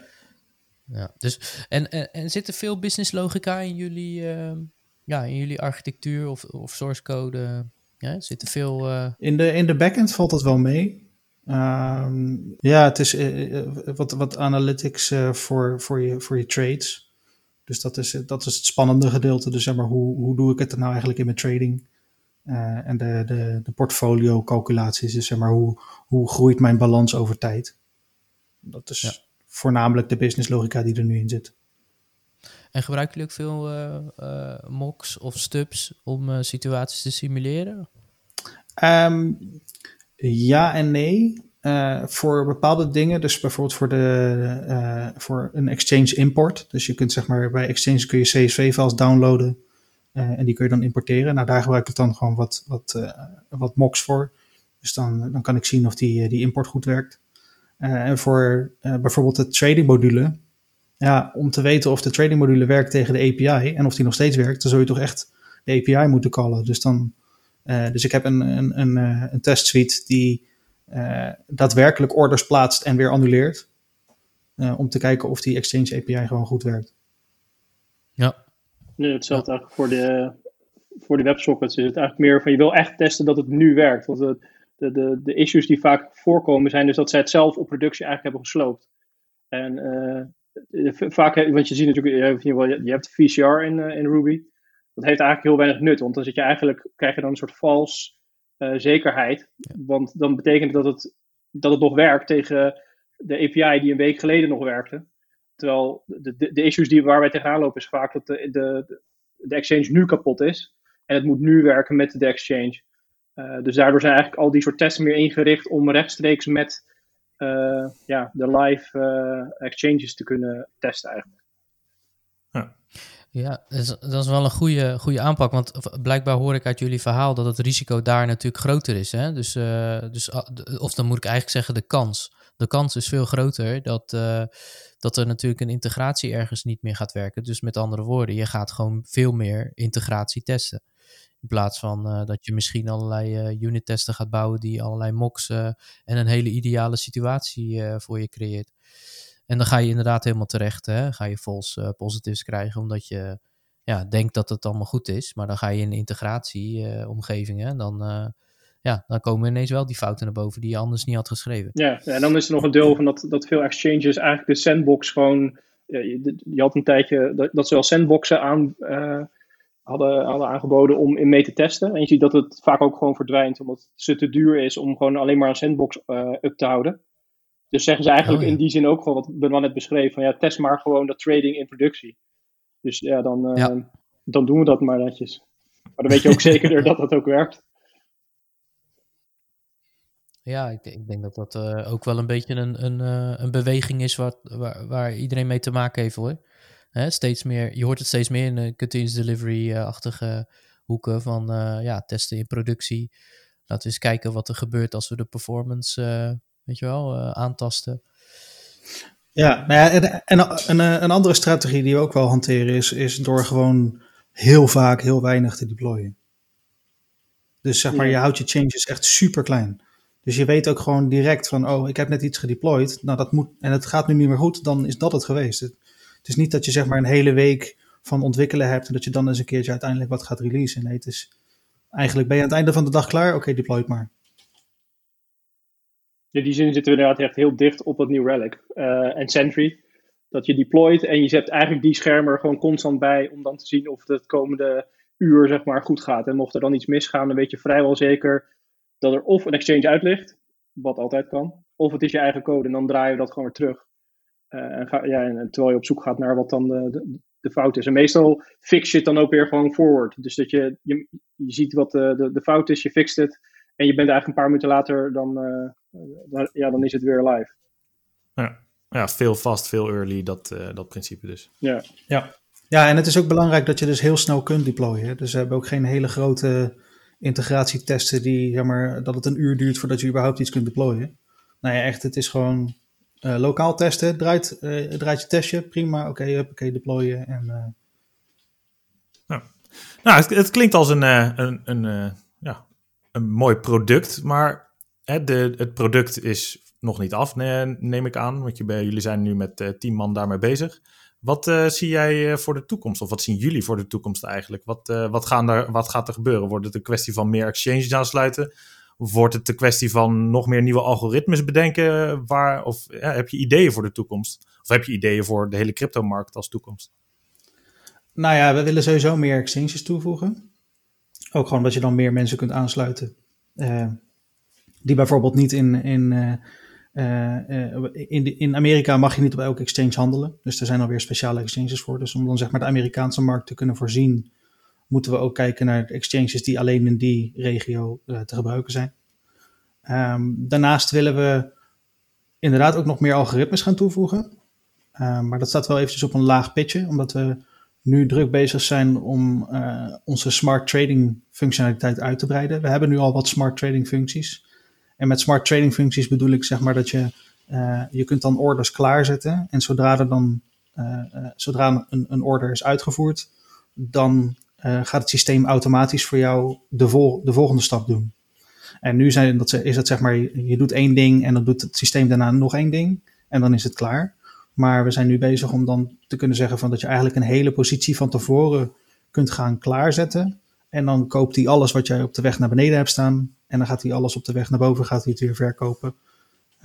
ja. Dus, en, en, en zit er veel business logica in jullie, ja, in jullie architectuur of, of source code? Ja, zit er veel. In de, in de backend valt dat wel mee. Ehm, ja, het is eh, eh, wat, wat analytics eh, voor, voor, je, voor je trades. Dus dat is, dat is het spannende gedeelte. Dus zeg maar, hoe, hoe doe ik het nou eigenlijk in mijn trading? Uh, en de, de, de portfolio calculaties, dus zeg maar, hoe, hoe groeit mijn balans over tijd? Dat is ja. voornamelijk de business logica die er nu in zit. En gebruiken jullie ook veel mocks of stubs om situaties te simuleren? Um, ja en nee. Uh, voor bepaalde dingen, dus bijvoorbeeld voor, de, uh, voor een Exchange import. Dus je kunt zeg maar bij Exchange kun je CSV-files downloaden uh, en die kun je dan importeren. Nou, daar gebruik ik dan gewoon wat, wat, wat mocks voor. Dus dan, dan kan ik zien of die, die import goed werkt. en voor bijvoorbeeld de trading module, ja, om te weten of de trading module werkt tegen de API en of die nog steeds werkt, dan zul je toch echt de API moeten callen. Dus, dan, dus ik heb een, een, een, een test suite die uh, daadwerkelijk orders plaatst en weer annuleert. Uh, om te kijken of die Exchange API gewoon goed werkt. Ja. Nee, hetzelfde ja. eigenlijk voor de, voor de WebSockets is het eigenlijk meer van je wil echt testen dat het nu werkt. Want de, de, de, de issues die vaak voorkomen zijn dus dat zij het zelf op productie eigenlijk hebben gesloopt. En uh, vaak, want je ziet natuurlijk, je, je hebt VCR in, in Ruby. Dat heeft eigenlijk heel weinig nut, want dan zit je eigenlijk, krijg je dan een soort vals uh, zekerheid. Want dan betekent dat het, dat het nog werkt tegen de API die een week geleden nog werkte. Terwijl de, de, de issues die, waar wij tegenaan lopen is vaak dat de, de, de exchange nu kapot is. En het moet nu werken met de exchange. Uh, dus daardoor zijn eigenlijk al die soort testen meer ingericht om rechtstreeks met uh, ja, de live exchanges te kunnen testen eigenlijk. Ja. Ja, dat is, dat is wel een goede, goede aanpak. Want blijkbaar hoor ik uit jullie verhaal dat het risico daar natuurlijk groter is. Hè? Dus, uh, dus, of dan moet ik eigenlijk zeggen de kans. De kans is veel groter dat, uh, dat er natuurlijk een integratie ergens niet meer gaat werken. Dus met andere woorden, je gaat gewoon veel meer integratie testen. In plaats van uh, dat je misschien allerlei unit testen gaat bouwen die allerlei mocks en een hele ideale situatie voor je creëert. En dan ga je inderdaad helemaal terecht. Hè? Ga je false uh, positives krijgen omdat je ja, denkt dat het allemaal goed is. Maar dan ga je in de integratieomgeving. Uh, dan, uh, ja, dan komen ineens wel die fouten naar boven die je anders niet had geschreven. Ja, en dan is er nog een deel van dat, dat veel exchanges eigenlijk de sandbox gewoon. Je, had een tijdje dat, dat ze wel sandboxen aan, hadden, hadden aangeboden om in mee te testen. En je ziet dat het vaak ook gewoon verdwijnt omdat het te duur is om gewoon alleen maar een sandbox up te houden. Dus zeggen ze eigenlijk oh, ja. in die zin ook gewoon wat Benoit net beschreef: van ja, test maar gewoon dat trading in productie. Dus ja, dan, ja. dan doen we dat maar netjes. Maar dan weet je ook <laughs> zeker dat dat ook werkt. Ja, ik, ik denk dat dat uh, ook wel een beetje een, een, uh, een beweging is wat, waar, waar iedereen mee te maken heeft hoor. Hè, steeds meer, je hoort het steeds meer in de continuous delivery-achtige hoeken van ja, testen in productie. Laten we eens kijken wat er gebeurt als we de performance weet je wel, uh, aantasten. Ja, nou ja en, en, en, eh, een andere strategie die we ook wel hanteren is, is door gewoon heel vaak heel weinig te deployen. Dus zeg maar, ja. je houdt je changes echt super klein. Dus je weet ook gewoon direct van, oh, ik heb net iets gedeployed. Nou, dat moet, en het gaat nu niet meer goed, dan is dat het geweest. Het, het is niet dat je zeg maar een hele week van ontwikkelen hebt en dat je dan eens een keertje uiteindelijk wat gaat releasen. Nee, het is eigenlijk ben je aan het einde van de dag klaar. Oké, okay, deploy het maar in die zin zitten we inderdaad echt heel dicht op het New Relic uh, en Sentry. Dat je deployt en je zet eigenlijk die schermen er gewoon constant bij om dan te zien of het komende uur zeg maar goed gaat. En mocht er dan iets misgaan, dan weet je vrijwel zeker dat er of een exchange uit ligt, wat altijd kan, of het is je eigen code en dan draai je dat gewoon weer terug. Uh, en ga, en terwijl je op zoek gaat naar wat dan de, de, fout is. En meestal fix je het dan ook weer gewoon forward. Dus dat je, je, je ziet wat de, de, fout is, je fixt het en je bent eigenlijk een paar minuten later, dan, ja, dan is het weer live. Ja, ja veel fast, veel early, dat, uh, dat principe dus. Ja. ja. Ja, en het is ook belangrijk dat je dus heel snel kunt deployen. Dus we hebben ook geen hele grote integratietesten die, zeg maar, dat het een uur duurt voordat je überhaupt iets kunt deployen. Nou ja, echt, het is gewoon uh, lokaal testen. Draait, uh, draait je testje, prima, oké, okay, oké, deployen. En, uh... nou, nou het, het, klinkt als een, een, een ja, een mooi product, maar het product is nog niet af, neem ik aan. Want je, jullie zijn nu met uh, tien man daarmee bezig. Wat uh, zie jij uh, voor de toekomst? Of wat zien jullie voor de toekomst eigenlijk? Wat, wat, gaan wat gaat er gebeuren? Wordt het een kwestie van meer exchanges aansluiten? Wordt het een kwestie van nog meer nieuwe algoritmes bedenken? Waar, of heb je ideeën voor de toekomst? Of heb je ideeën voor de hele cryptomarkt als toekomst? Nou ja, we willen sowieso meer exchanges toevoegen. Ook gewoon dat je dan meer mensen kunt aansluiten. Die bijvoorbeeld niet in, in, uh, in, in Amerika mag je niet op elke exchange handelen. Dus er zijn alweer speciale exchanges voor. Dus om dan zeg maar de Amerikaanse markt te kunnen voorzien, moeten we ook kijken naar exchanges die alleen in die regio te gebruiken zijn. Um, daarnaast willen we inderdaad ook nog meer algoritmes gaan toevoegen. Um, maar dat staat wel eventjes op een laag pitje, omdat we nu druk bezig zijn om onze smart trading functionaliteit uit te breiden. We hebben nu al wat smart trading functies. En met smart trading functies bedoel ik zeg maar dat je, uh, je kunt dan orders klaarzetten. En zodra er dan, uh, zodra een, een order is uitgevoerd, dan gaat het systeem automatisch voor jou de, vol, de volgende stap doen. En nu zijn dat, is het zeg maar, je doet één ding en dan doet het systeem daarna nog één ding. En dan is het klaar. Maar we zijn nu bezig om dan te kunnen zeggen van dat je eigenlijk een hele positie van tevoren kunt gaan klaarzetten. En dan koopt hij alles wat jij op de weg naar beneden hebt staan. En dan gaat hij alles op de weg naar boven, gaat hij het weer verkopen.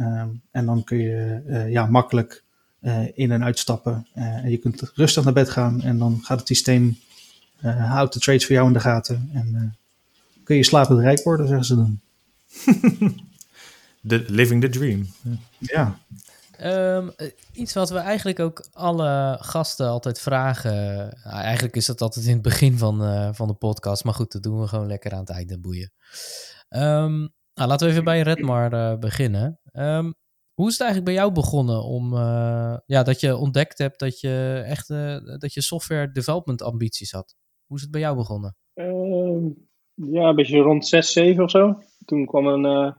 Um, en dan kun je uh, ja, makkelijk uh, in en uitstappen. Uh, en je kunt rustig naar bed gaan en dan gaat het systeem, houdt de trades voor jou in de gaten. En kun je slapend rijk worden, zeggen ze dan. <laughs> the, living the dream. Ja. Um, iets wat we eigenlijk ook alle gasten altijd vragen. Nou, eigenlijk is dat altijd in het begin van, uh, van de podcast. Maar goed, dat doen we gewoon lekker aan het einde boeien. Um, laten we even bij Redmar uh, beginnen. Um, hoe is het eigenlijk bij jou begonnen om uh, ja, dat je ontdekt hebt dat je echt dat je software development ambities had? Hoe is het bij jou begonnen? ja, een beetje rond 6, 7 of zo. Toen kwam een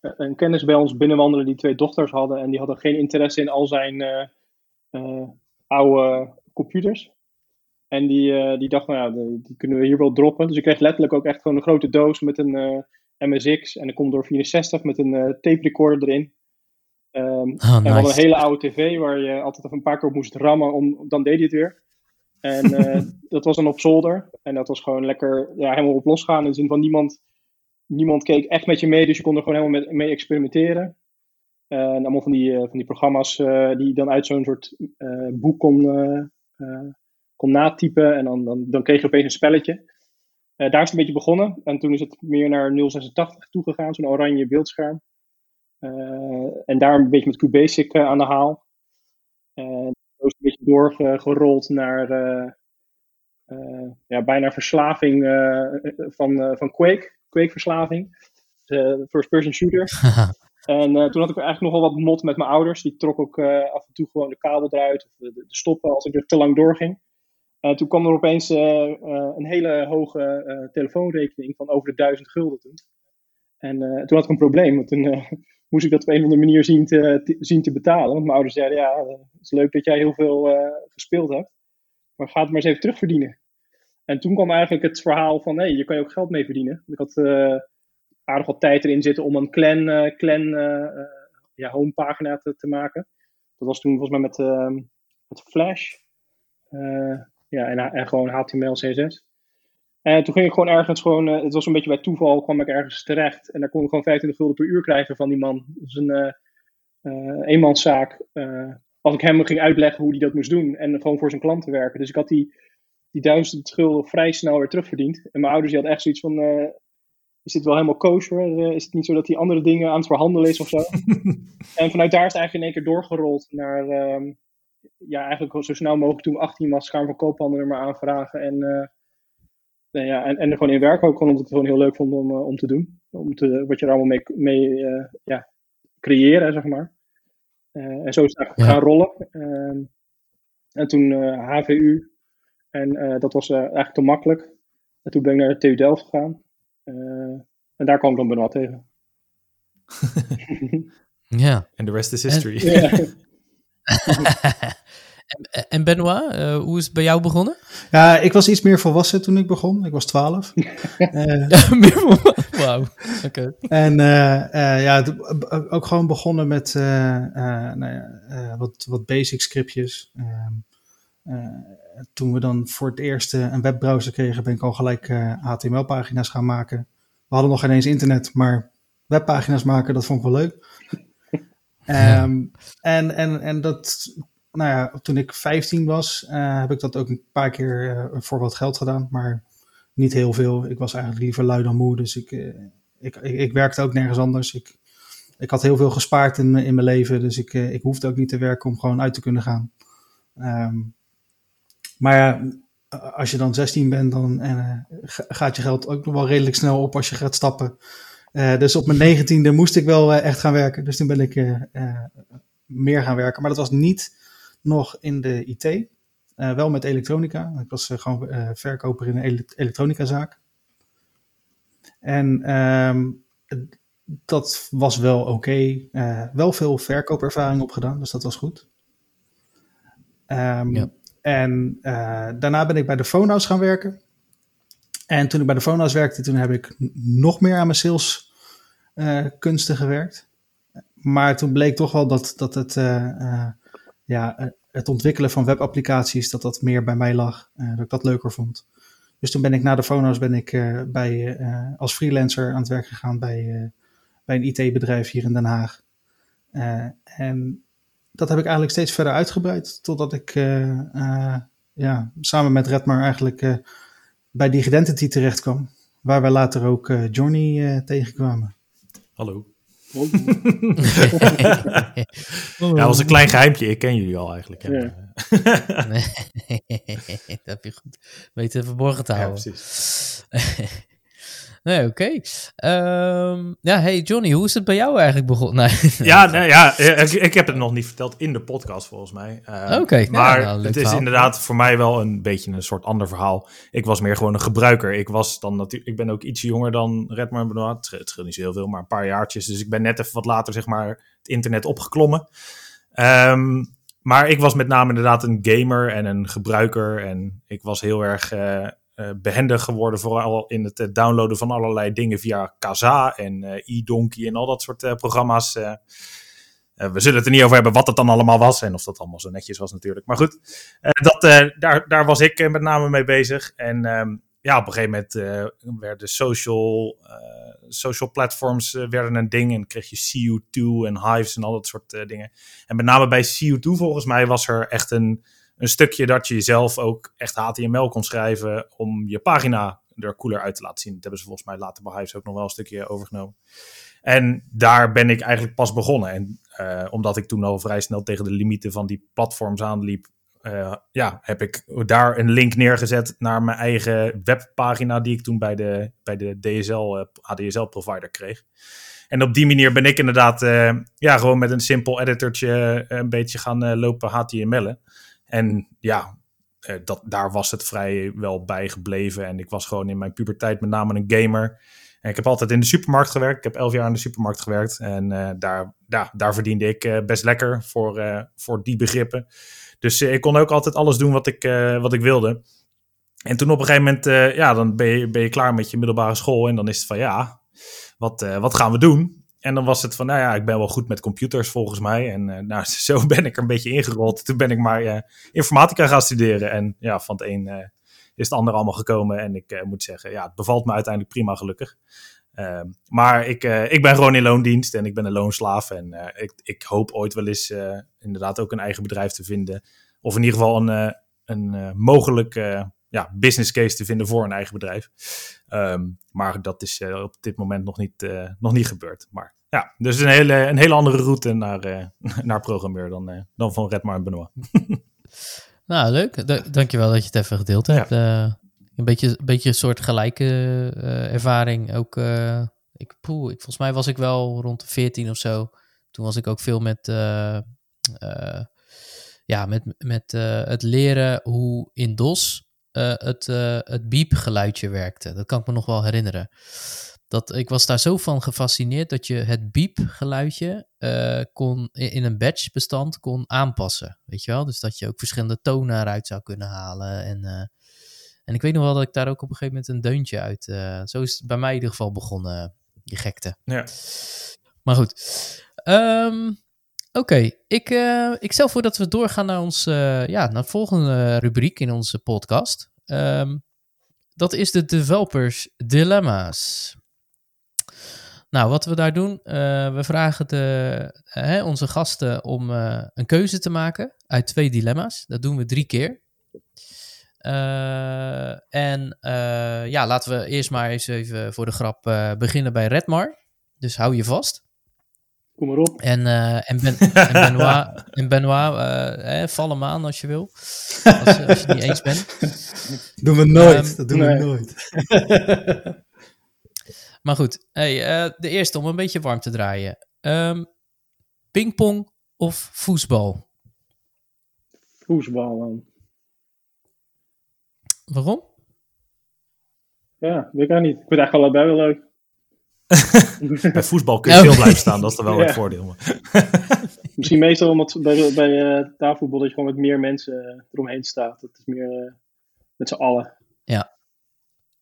een kennis bij ons binnenwandelen die twee dochters hadden. En die hadden geen interesse in al zijn oude computers. En die, uh, die dacht, nou ja, die, die, kunnen we hier wel droppen. Dus ik kreeg letterlijk ook echt gewoon een grote doos met een MSX en een Commodore 64 met een tape recorder erin. Um, oh, nice. En we hadden een hele oude tv waar je altijd even een paar keer op moest rammen, om, dan deed hij het weer. En <laughs> dat was dan op zolder. En dat was gewoon lekker ja, helemaal op losgaan. In de zin van niemand niemand keek echt met je mee, dus je kon er gewoon helemaal mee experimenteren. Uh, en allemaal van die, uh, van die programma's uh, die dan uit zo'n soort boek kon, kon natypen. En dan, dan, dan kreeg je opeens een spelletje. daar is het een beetje begonnen. En toen is het meer naar 086 toegegaan, zo'n oranje beeldscherm. en daar een beetje met QBasic aan de haal. En zo is het een beetje doorgerold naar ja, bijna verslaving van, van Quake. Quake-verslaving. De first-person shooter. <laughs> en uh, toen had ik eigenlijk nogal wat mot met mijn ouders. Die trok ook uh, af en toe gewoon de kabel eruit. Of de, de, stoppen als ik er te lang doorging. En toen kwam er opeens uh, een hele hoge telefoonrekening van over de duizend gulden. En toen had ik een probleem. Want toen <laughs> moest ik dat op een of andere manier zien te, zien te betalen. Want mijn ouders zeiden, ja, het is leuk dat jij heel veel gespeeld hebt. Maar ga het maar eens even terugverdienen. En toen kwam eigenlijk het verhaal van, hey, je kan je ook geld mee verdienen. Ik had uh, aardig wat tijd erin zitten om een clan, clan ja, homepagina te, te, maken. Dat was toen volgens mij met, met Flash. Ja, en, en gewoon HTML, CSS. En toen ging ik gewoon ergens gewoon, het was een beetje bij toeval, kwam ik ergens terecht. En daar kon ik gewoon 25 gulden per uur krijgen van die man. Dat is een eenmanszaak. als ik hem ging uitleggen hoe hij dat moest doen. En gewoon voor zijn klanten werken. Dus ik had die die duizend schulden vrij snel weer terugverdient. En mijn ouders die hadden echt zoiets van, uh, is dit wel helemaal kosher? Is het niet zo dat hij andere dingen aan het verhandelen is of zo? <laughs> en vanuit daar is het eigenlijk in één keer doorgerold naar, um, ja, eigenlijk zo snel mogelijk toen 18 was, Koophandel er maar aanvragen. En, uh, ja, en, en er gewoon in werken ook, omdat ik het gewoon heel leuk vond om, om te doen. Om te, wat je er allemaal mee, mee ja, creëren, zeg maar. en zo is het eigenlijk gaan rollen. Ehm, en toen HVU, en uh, dat was uh, eigenlijk te makkelijk. En toen ben ik naar de TU Delft gegaan. Uh, en daar kwam ik dan Benoit tegen. <laughs> <laughs> ja. En de rest is history. En, <laughs> <laughs> en Benoit, hoe is het bij jou begonnen? Ja, ik was iets meer volwassen toen ik begon. Ik was 12. <laughs> <laughs> meer Wauw, oké. En ja, ook gewoon begonnen met nou ja, wat, wat basic scriptjes. Uh, toen we dan voor het eerst een webbrowser kregen, ben ik al gelijk HTML-pagina's gaan maken. We hadden nog geen eens internet, maar webpagina's maken, dat vond ik wel leuk. Um, en, en, en dat, nou ja, toen ik 15 was, uh, heb ik dat ook een paar keer uh, voor wat geld gedaan. Maar niet heel veel. Ik was eigenlijk liever lui dan moe. Dus ik, uh, ik, ik, ik, werkte ook nergens anders. Ik, ik had heel veel gespaard in, in mijn leven. Dus ik, ik hoefde ook niet te werken om gewoon uit te kunnen gaan. Um, maar ja, als je dan 16 bent, dan gaat je geld ook nog wel redelijk snel op als je gaat stappen. Dus op mijn negentiende moest ik wel echt gaan werken. Dus toen ben ik meer gaan werken. Maar dat was niet nog in de IT. Wel met elektronica. Ik was gewoon verkoper in een elektronicazaak. En um, dat was wel oké. Okay. wel veel verkoopervaring opgedaan, dus dat was goed. Um, ja. En daarna ben ik bij de Phonehouse gaan werken. En toen ik bij de Phonehouse werkte, toen heb ik nog meer aan mijn sales kunsten gewerkt. Maar toen bleek toch wel dat, dat het ja, het ontwikkelen van webapplicaties, dat dat meer bij mij lag. Dat ik dat leuker vond. Dus toen ben ik na de Fono's ben ik bij, als freelancer aan het werk gegaan bij, bij een IT-bedrijf hier in Den Haag. en dat heb ik eigenlijk steeds verder uitgebreid, totdat ik ja, samen met Redmar eigenlijk bij Digidentity terecht kwam. Waar we later ook Johnny tegenkwamen. Hallo. <laughs> ja, dat was een klein geheimtje. Ik ken jullie al eigenlijk. Ja. nee, <laughs> <laughs> dat heb je goed weten verborgen te houden. Ja, precies. Nee, oké. Okay. Um, ja, hey Johnny, hoe is het bij jou eigenlijk begonnen? <laughs> Nee. Ja, nee, ja ik, ik, heb het nog niet verteld in de podcast volgens mij. Uh, oké. Okay, maar nou, het is inderdaad voor mij wel een beetje een soort ander verhaal. Ik was meer gewoon een gebruiker. Ik was dan natuurlijk, ik ben ook iets jonger dan Redmar Benoit. Het scheelt niet zo heel veel, maar een paar jaartjes. Dus ik ben net even wat later zeg maar het internet opgeklommen. Um, maar ik was met name inderdaad een gamer en een gebruiker. En ik was heel erg uh, behendig geworden, vooral in het uh, downloaden van allerlei dingen via Kaza en uh, eDonkey en al dat soort programma's. we zullen het er niet over hebben wat het dan allemaal was en of dat allemaal zo netjes was natuurlijk. Maar goed, dat, daar, daar was ik met name mee bezig. En um, ja, op een gegeven moment werden social, social platforms werden een ding en kreeg je CU2 en Hives en al dat soort dingen. En met name bij CU2 volgens mij was er echt een een stukje dat je zelf ook echt HTML kon schrijven om je pagina er cooler uit te laten zien. Dat hebben ze volgens mij later bij Hives ook nog wel een stukje overgenomen. En daar ben ik eigenlijk pas begonnen. En uh, omdat ik toen al vrij snel tegen de limieten van die platforms aanliep, uh, ja, heb ik daar een link neergezet naar mijn eigen webpagina die ik toen bij de, bij de DSL, uh, ADSL-provider kreeg. En op die manier ben ik inderdaad ja, gewoon met een simpel editortje een beetje gaan lopen HTML'en. En ja, eh, dat, daar was het vrij wel bij gebleven. En ik was gewoon in mijn puberteit met name een gamer. En ik heb altijd in de supermarkt gewerkt. Ik heb elf jaar in de supermarkt gewerkt. En uh, daar, ja, daar verdiende ik uh, best lekker voor, voor die begrippen. Dus ik kon ook altijd alles doen wat ik, wat ik wilde. En toen op een gegeven moment, ja, dan ben je, ben je klaar met je middelbare school. En dan is het van, ja, wat, wat gaan we doen? En dan was het van, nou ja, ik ben wel goed met computers volgens mij. En uh, nou, <laughs> zo ben ik er een beetje ingerold. Toen ben ik maar uh, informatica gaan studeren. En ja, van het een uh, is het ander allemaal gekomen. En ik moet zeggen, ja, het bevalt me uiteindelijk prima gelukkig. Ehm, maar ik, ik ben gewoon in loondienst en ik ben een loonslaaf. En ik, ik hoop ooit wel eens inderdaad ook een eigen bedrijf te vinden. Of in ieder geval een, een mogelijk ja, business case te vinden voor een eigen bedrijf. Um, maar dat is uh, op dit moment nog niet, uh, nog niet gebeurd. Maar ja, dus een hele, een hele andere route naar, uh, <laughs> naar programmeur dan, dan van Redmar en Benoit. <laughs> nou, leuk. Da dankjewel dat je het even gedeeld hebt. Ja. een beetje, een beetje een soort gelijke ervaring. Ook, ik, poeh, ik, volgens mij was ik wel rond de 14 of zo. Toen was ik ook veel met ja, met, met uh, het leren hoe in DOS uh, het, uh, het werkte. Dat kan ik me nog wel herinneren. Dat, ik was daar zo van gefascineerd dat je het beep-geluidje uh, kon in een batch-bestand kon aanpassen. Weet je wel? Dus dat je ook verschillende tonen eruit zou kunnen halen. En, en ik weet nog wel dat ik daar ook op een gegeven moment een deuntje uit. zo is het bij mij in ieder geval begonnen, die gekte. Ja. Maar goed. Um, Oké, ik, uh, ik stel voor dat we doorgaan naar, ons, uh, ja, naar de volgende rubriek in onze podcast. Um, dat is de developers dilemma's. nou, wat we daar doen, we vragen de, onze gasten om een keuze te maken uit twee dilemma's. Dat doen we drie keer. en ja, laten we eerst maar eens even voor de grap beginnen bij Redmar. Dus hou je vast. Kom maar op. En, uh, en, ben, <laughs> en Benoit, en Benoit uh, val hem aan als je wil. Als, als je het niet eens bent. <laughs> Doen we nooit. Um, dat doen nee. we nooit. <laughs> maar goed, hey, uh, de eerste om een beetje warm te draaien. Um, pingpong of voetbal? Voetbal dan. Waarom? Ja, weet ik niet. Ik vind eigenlijk allebei wel leuk. <laughs> bij voetbal kun je veel blijven staan, dat is dan wel ja. het voordeel. <laughs> Misschien meestal omdat bij, bij uh, tafelvoetbal dat je gewoon met meer mensen uh, eromheen staat. Dat is meer uh, met z'n allen. Ja.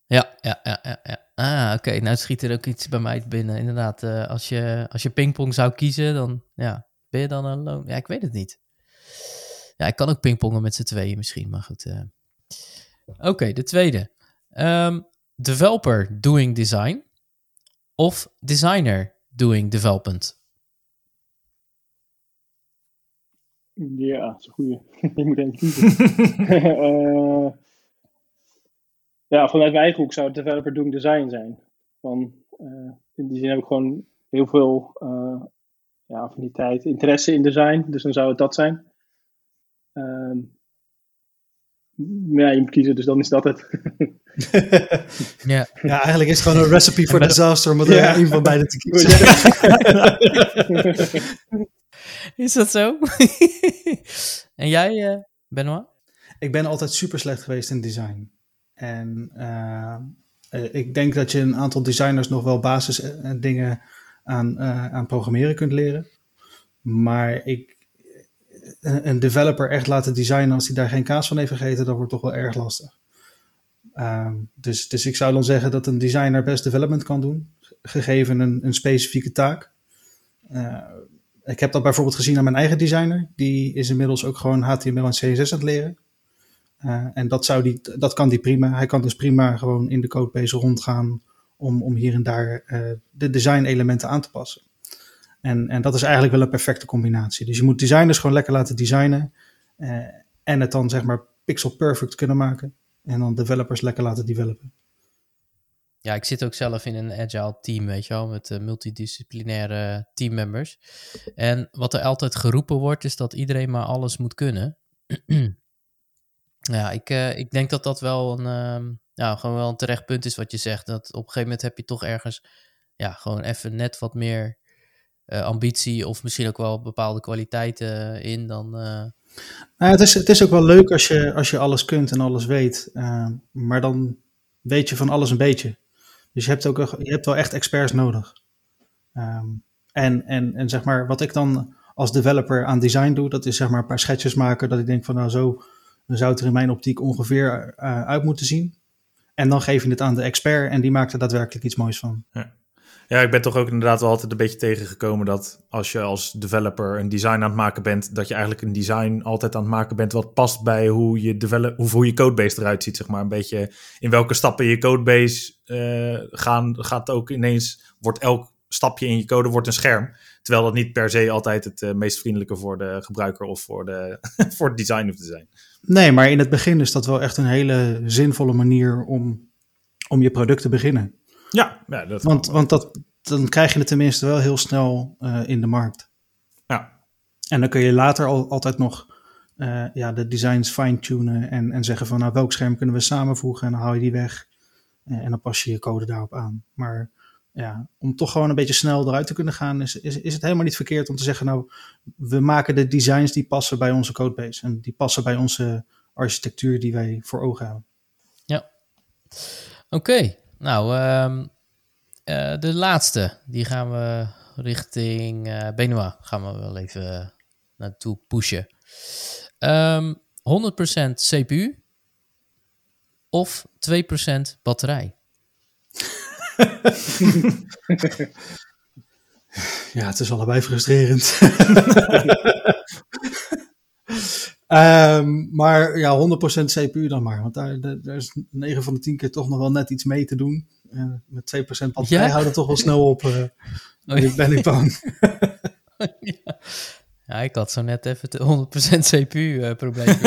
Ja, ja, ja, ja. ja. Ah, oké. Okay. Nou schiet er ook iets bij mij binnen. Inderdaad, als, je, als je pingpong zou kiezen, dan ja, ben je dan alone? Ja, ik weet het niet. Ja, ik kan ook pingpongen met z'n tweeën misschien, maar goed. Oké, okay, de tweede. Um, developer doing design of designer doing development? Ja, dat is een goede. Je <laughs> moet even kiezen. uh, <laughs> <laughs> ja, vanuit mijn eigen hoek zou het developer doing design zijn. Van, uh, in die zin heb ik gewoon heel veel uh, ja, affiniteit, interesse in design. Dus dan zou het dat zijn. Uh, ja, je moet kiezen, dus dan is dat het. <laughs> ja. ja, eigenlijk is het gewoon een recipe voor disaster om er ja. een van beide te <laughs> kiezen. is dat zo? <laughs> en jij, uh, Benoit? Ik ben altijd super slecht geweest in design. En uh, ik denk dat je een aantal designers nog wel basis dingen aan, uh, aan programmeren kunt leren. Maar ik, een developer echt laten designen als hij daar geen kaas van heeft gegeten, dat wordt toch wel erg lastig. Um, dus, dus ik zou dan zeggen dat een designer best development kan doen, gegeven een, een specifieke taak. Uh, ik heb dat bijvoorbeeld gezien aan mijn eigen designer. Die is inmiddels ook gewoon HTML en CSS aan het leren. Uh, en dat, zou die, dat kan die prima. Hij kan dus prima gewoon in de codebase rondgaan om, om hier en daar uh, de design elementen aan te passen. En, en dat is eigenlijk wel een perfecte combinatie. Dus je moet designers gewoon lekker laten designen. En het dan zeg maar pixel perfect kunnen maken. En dan developers lekker laten developen. Ja, ik zit ook zelf in een agile team, weet je wel, met uh, multidisciplinaire teammembers. En wat er altijd geroepen wordt, is dat iedereen maar alles moet kunnen. <clears throat> ja, ik, uh, ik denk dat dat wel een, uh, ja, gewoon wel een terecht punt is wat je zegt. Dat op een gegeven moment heb je toch ergens, ja, gewoon even net wat meer uh, ambitie of misschien ook wel bepaalde kwaliteiten in dan. Nou, het, is, het is ook wel leuk als je, als je alles kunt en alles weet, uh, maar dan weet je van alles een beetje. Dus je hebt, ook, je hebt wel echt experts nodig. Um, en, en, en zeg maar, wat ik dan als developer aan design doe, dat is zeg maar een paar schetsjes maken, dat ik denk van nou zo zou het er in mijn optiek ongeveer uit moeten zien. En dan geef je het aan de expert en die maakt er daadwerkelijk iets moois van. Ja. Ja, ik ben toch ook inderdaad wel altijd een beetje tegengekomen dat als je als developer een design aan het maken bent, dat je eigenlijk een design altijd aan het maken bent wat past bij hoe je, develop, hoe, je codebase eruit ziet, zeg maar. Een beetje in welke stappen je codebase uh, gaan, gaat ook ineens, wordt elk stapje in je code wordt een scherm. Terwijl dat niet per se altijd het uh, meest vriendelijke voor de gebruiker of voor, de, <laughs> voor het design hoeft te zijn. Nee, maar in het begin is dat wel echt een hele zinvolle manier om, om je product te beginnen. Ja, ja dat want, want dat, dan krijg je het tenminste wel heel snel uh, in de markt. Ja. En dan kun je later al, altijd nog uh, ja, de designs fine-tunen en, en zeggen van nou welk scherm kunnen we samenvoegen en dan haal je die weg. Uh, en dan pas je je code daarop aan. Maar ja, om toch gewoon een beetje snel eruit te kunnen gaan, is, is, is het helemaal niet verkeerd om te zeggen nou we maken de designs die passen bij onze codebase en die passen bij onze architectuur die wij voor ogen hebben. Ja. Oké, nou, um, uh, de laatste, die gaan we richting uh, Benoit, gaan we wel even naartoe pushen. Um, ehm, 100% CPU of 2% batterij? <laughs> ja, het is allebei frustrerend. <laughs> Ehm, maar ja, 100% CPU dan maar. Want daar, daar, is 9 van de 10 keer toch nog wel net iets mee te doen. Uh, met 2% batterij Ja? houdt het toch wel snel op. eh <laughs> Oh, ben ik bang. <laughs> ja. ja, ik had zo net even de 100% CPU-probleem. <laughs>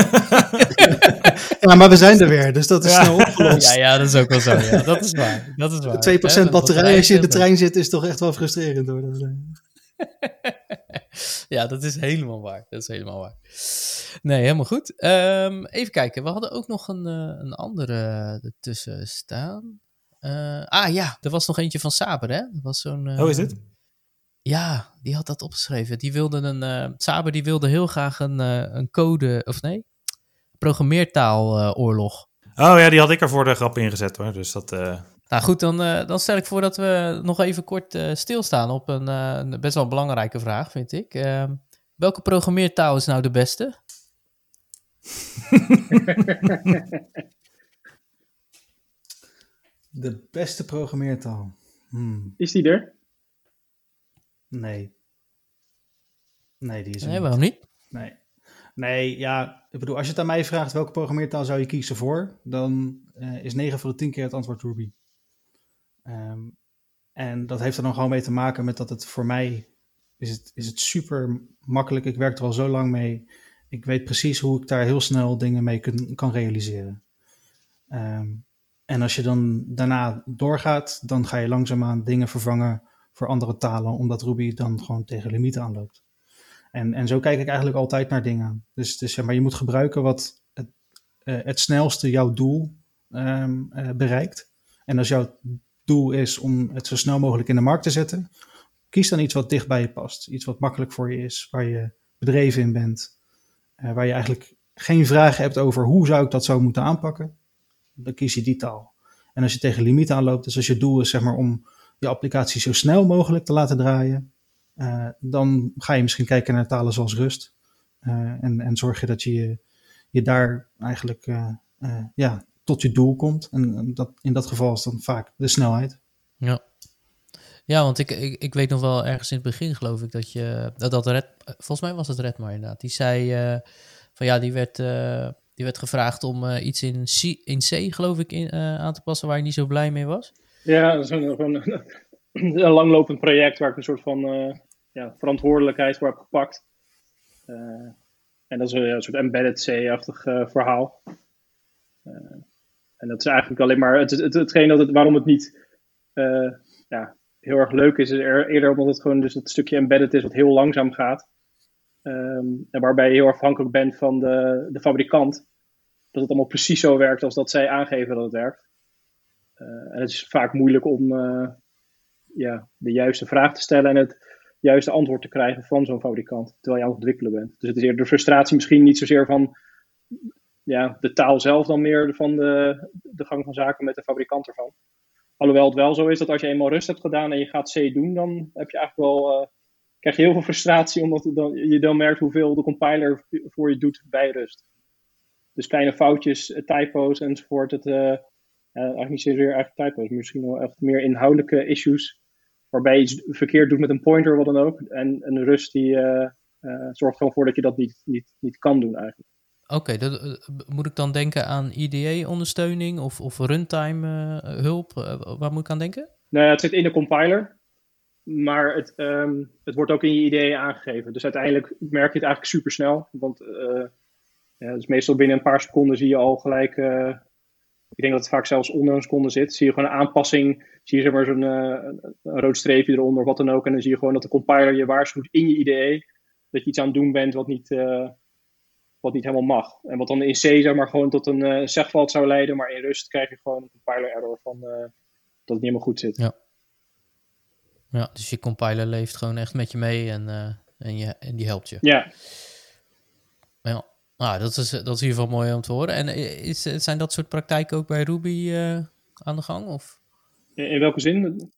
ja, maar we zijn er weer, dus dat is snel opgelost. ja, ja, dat is ook wel zo. Ja. Dat is waar. Dat is waar. 2% Hè, de batterij als je in de trein zit is toch echt wel frustrerend hoor. Dat is, eh, <laughs> ja, dat is helemaal waar. Dat is helemaal waar. Nee, helemaal goed. Ehm, even kijken. We hadden ook nog een, eh, een andere ertussen staan. Eh, ah ja, er was nog eentje van Saber, hè? Dat was zo'n. Oh, is dit? Ja, die had dat opgeschreven. Die wilde een. eh, Saber die wilde heel graag een, een code. Of nee? Programmeertaaloorlog. Oh ja, die had ik er voor de grap ingezet hoor. Dus dat... Nou goed, dan, eh, dan stel ik voor dat we nog even kort eh, stilstaan op een, eh, een best wel belangrijke vraag, vind ik. Ehm, welke programmeertaal is nou de beste? <laughs> de beste programmeertaal. Hmm, Is die er? nee. Nee, die is er Nee, niet. waarom niet? Nee. Nee, ja, ik bedoel, als je het aan mij vraagt welke programmeertaal zou je kiezen voor, dan eh, is 9 van de 10 keer het antwoord Ruby. Ehm, en dat heeft er dan gewoon mee te maken met dat het voor mij is het, is het super makkelijk. Ik werk er al zo lang mee. Ik weet precies hoe ik daar heel snel dingen mee kan realiseren. Ehm, en als je dan daarna doorgaat, dan ga je langzaamaan dingen vervangen voor andere talen, omdat Ruby dan gewoon tegen limieten aanloopt. En, en zo kijk ik eigenlijk altijd naar dingen. Dus, dus maar, je moet gebruiken wat het, eh, het snelste jouw doel ehm, eh, bereikt. En als jouw doel is om het zo snel mogelijk in de markt te zetten, kies dan iets wat dicht bij je past. Iets wat makkelijk voor je is, waar je bedreven in bent. eh, waar je eigenlijk geen vragen hebt over hoe zou ik dat zo moeten aanpakken. Dan kies je die taal. En als je tegen limieten aanloopt, dus als je doel is zeg maar, om je applicatie zo snel mogelijk te laten draaien, eh, dan ga je misschien kijken naar talen zoals Rust. Eh, en, en zorg je dat je je, daar eigenlijk ja, tot je doel komt. En, en dat, in dat geval is dan vaak de snelheid. Ja. Ja, want ik, ik, ik weet nog wel ergens in het begin geloof ik dat je... Dat, dat Red, volgens mij was het Redmar inderdaad. Die zei eh, van ja, die werd, eh, die werd gevraagd om eh, iets in C, in C geloof ik in, eh, aan te passen waar je niet zo blij mee was. Ja, dat is een, gewoon een, <laughs> een langlopend project waar ik een soort van eh, ja, verantwoordelijkheid voor heb gepakt. Eh, en dat is een, een soort embedded C-achtig verhaal. En dat is eigenlijk alleen maar het, het, hetgeen dat het, waarom het niet eh, ja, heel erg leuk is, is er, eerder omdat het gewoon dus het stukje embedded is wat heel langzaam gaat. Ehm, en waarbij je heel afhankelijk bent van de, de fabrikant. Dat het allemaal precies zo werkt als dat zij aangeven dat het werkt. Eh, en het is vaak moeilijk om eh, ja, de juiste vraag te stellen en het juiste antwoord te krijgen van zo'n fabrikant, terwijl je aan het ontwikkelen bent. Dus het is eerder de frustratie misschien niet zozeer van ja, de taal zelf dan meer van de, de gang van zaken met de fabrikant ervan. Alhoewel het wel zo is dat als je eenmaal rust hebt gedaan en je gaat C doen, dan heb je eigenlijk wel, eh, krijg je heel veel <laughs> frustratie omdat dan, je dan merkt hoeveel de compiler voor je doet bij rust. Dus kleine foutjes, eh, typo's enzovoort. Het, eh, eigenlijk niet zozeer eigenlijk typo's, misschien wel echt meer inhoudelijke issues. Waarbij je iets verkeerd doet met een pointer, wat dan ook. En een rust die zorgt gewoon voor dat je dat niet, niet, niet kan doen eigenlijk. Oké, eh, moet ik dan denken aan IDE-ondersteuning of, of runtime-hulp? waar moet ik aan denken? Nou het zit in de compiler. Maar het, ehm, het wordt ook in je IDE aangegeven. Dus uiteindelijk merk je het eigenlijk super snel. Want eh, ja, dus meestal binnen een paar seconden zie je al gelijk. eh, ik denk dat het vaak zelfs onder een seconde zit. Zie je gewoon een aanpassing. Zie je zeg maar zo'n eh, een, rood streepje eronder of wat dan ook. En dan zie je gewoon dat de compiler je waarschuwt in je IDE. Dat je iets aan het doen bent wat niet, eh, wat niet helemaal mag. En wat dan in C zeg maar gewoon tot een eh zegvalt zou leiden. Maar in Rust krijg je gewoon een compiler error van eh, dat het niet helemaal goed zit. Ja, dus je compiler leeft gewoon echt met je mee en, eh, en, je, en die helpt je. Ja, Ja, nou, dat, is, dat is in ieder geval mooi om te horen. En is, zijn dat soort praktijken ook bij Ruby aan de gang? Of? in, in welke zin?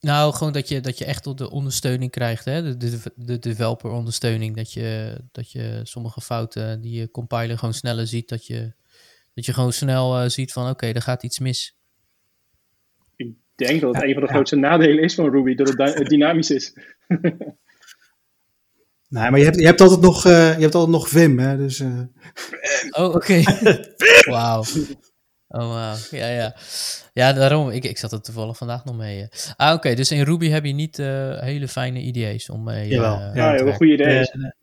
Nou, gewoon dat je, dat je echt de ondersteuning krijgt, hè? De, de, de developer ondersteuning. Dat je, dat je sommige fouten die je compiler gewoon sneller ziet. Dat je, dat je gewoon snel eh, ziet van oké, er gaat iets mis. Ik denk dat het Ja, een van de ja. grootste nadelen is van Ruby, dat het dy- dynamisch is. <laughs> Nee, maar je hebt, je hebt, altijd, nog, uh, je hebt altijd nog Vim, hè? Dus, uh... Oh, oké. <laughs> Wauw. Oh, wauw. Ja, ja. Ja, daarom. Ik, ik zat er toevallig vandaag nog mee. Ah, oké. Dus in Ruby heb je niet uh, hele fijne IDE's om mee Jawel. ja, ja, heel goede ideeën.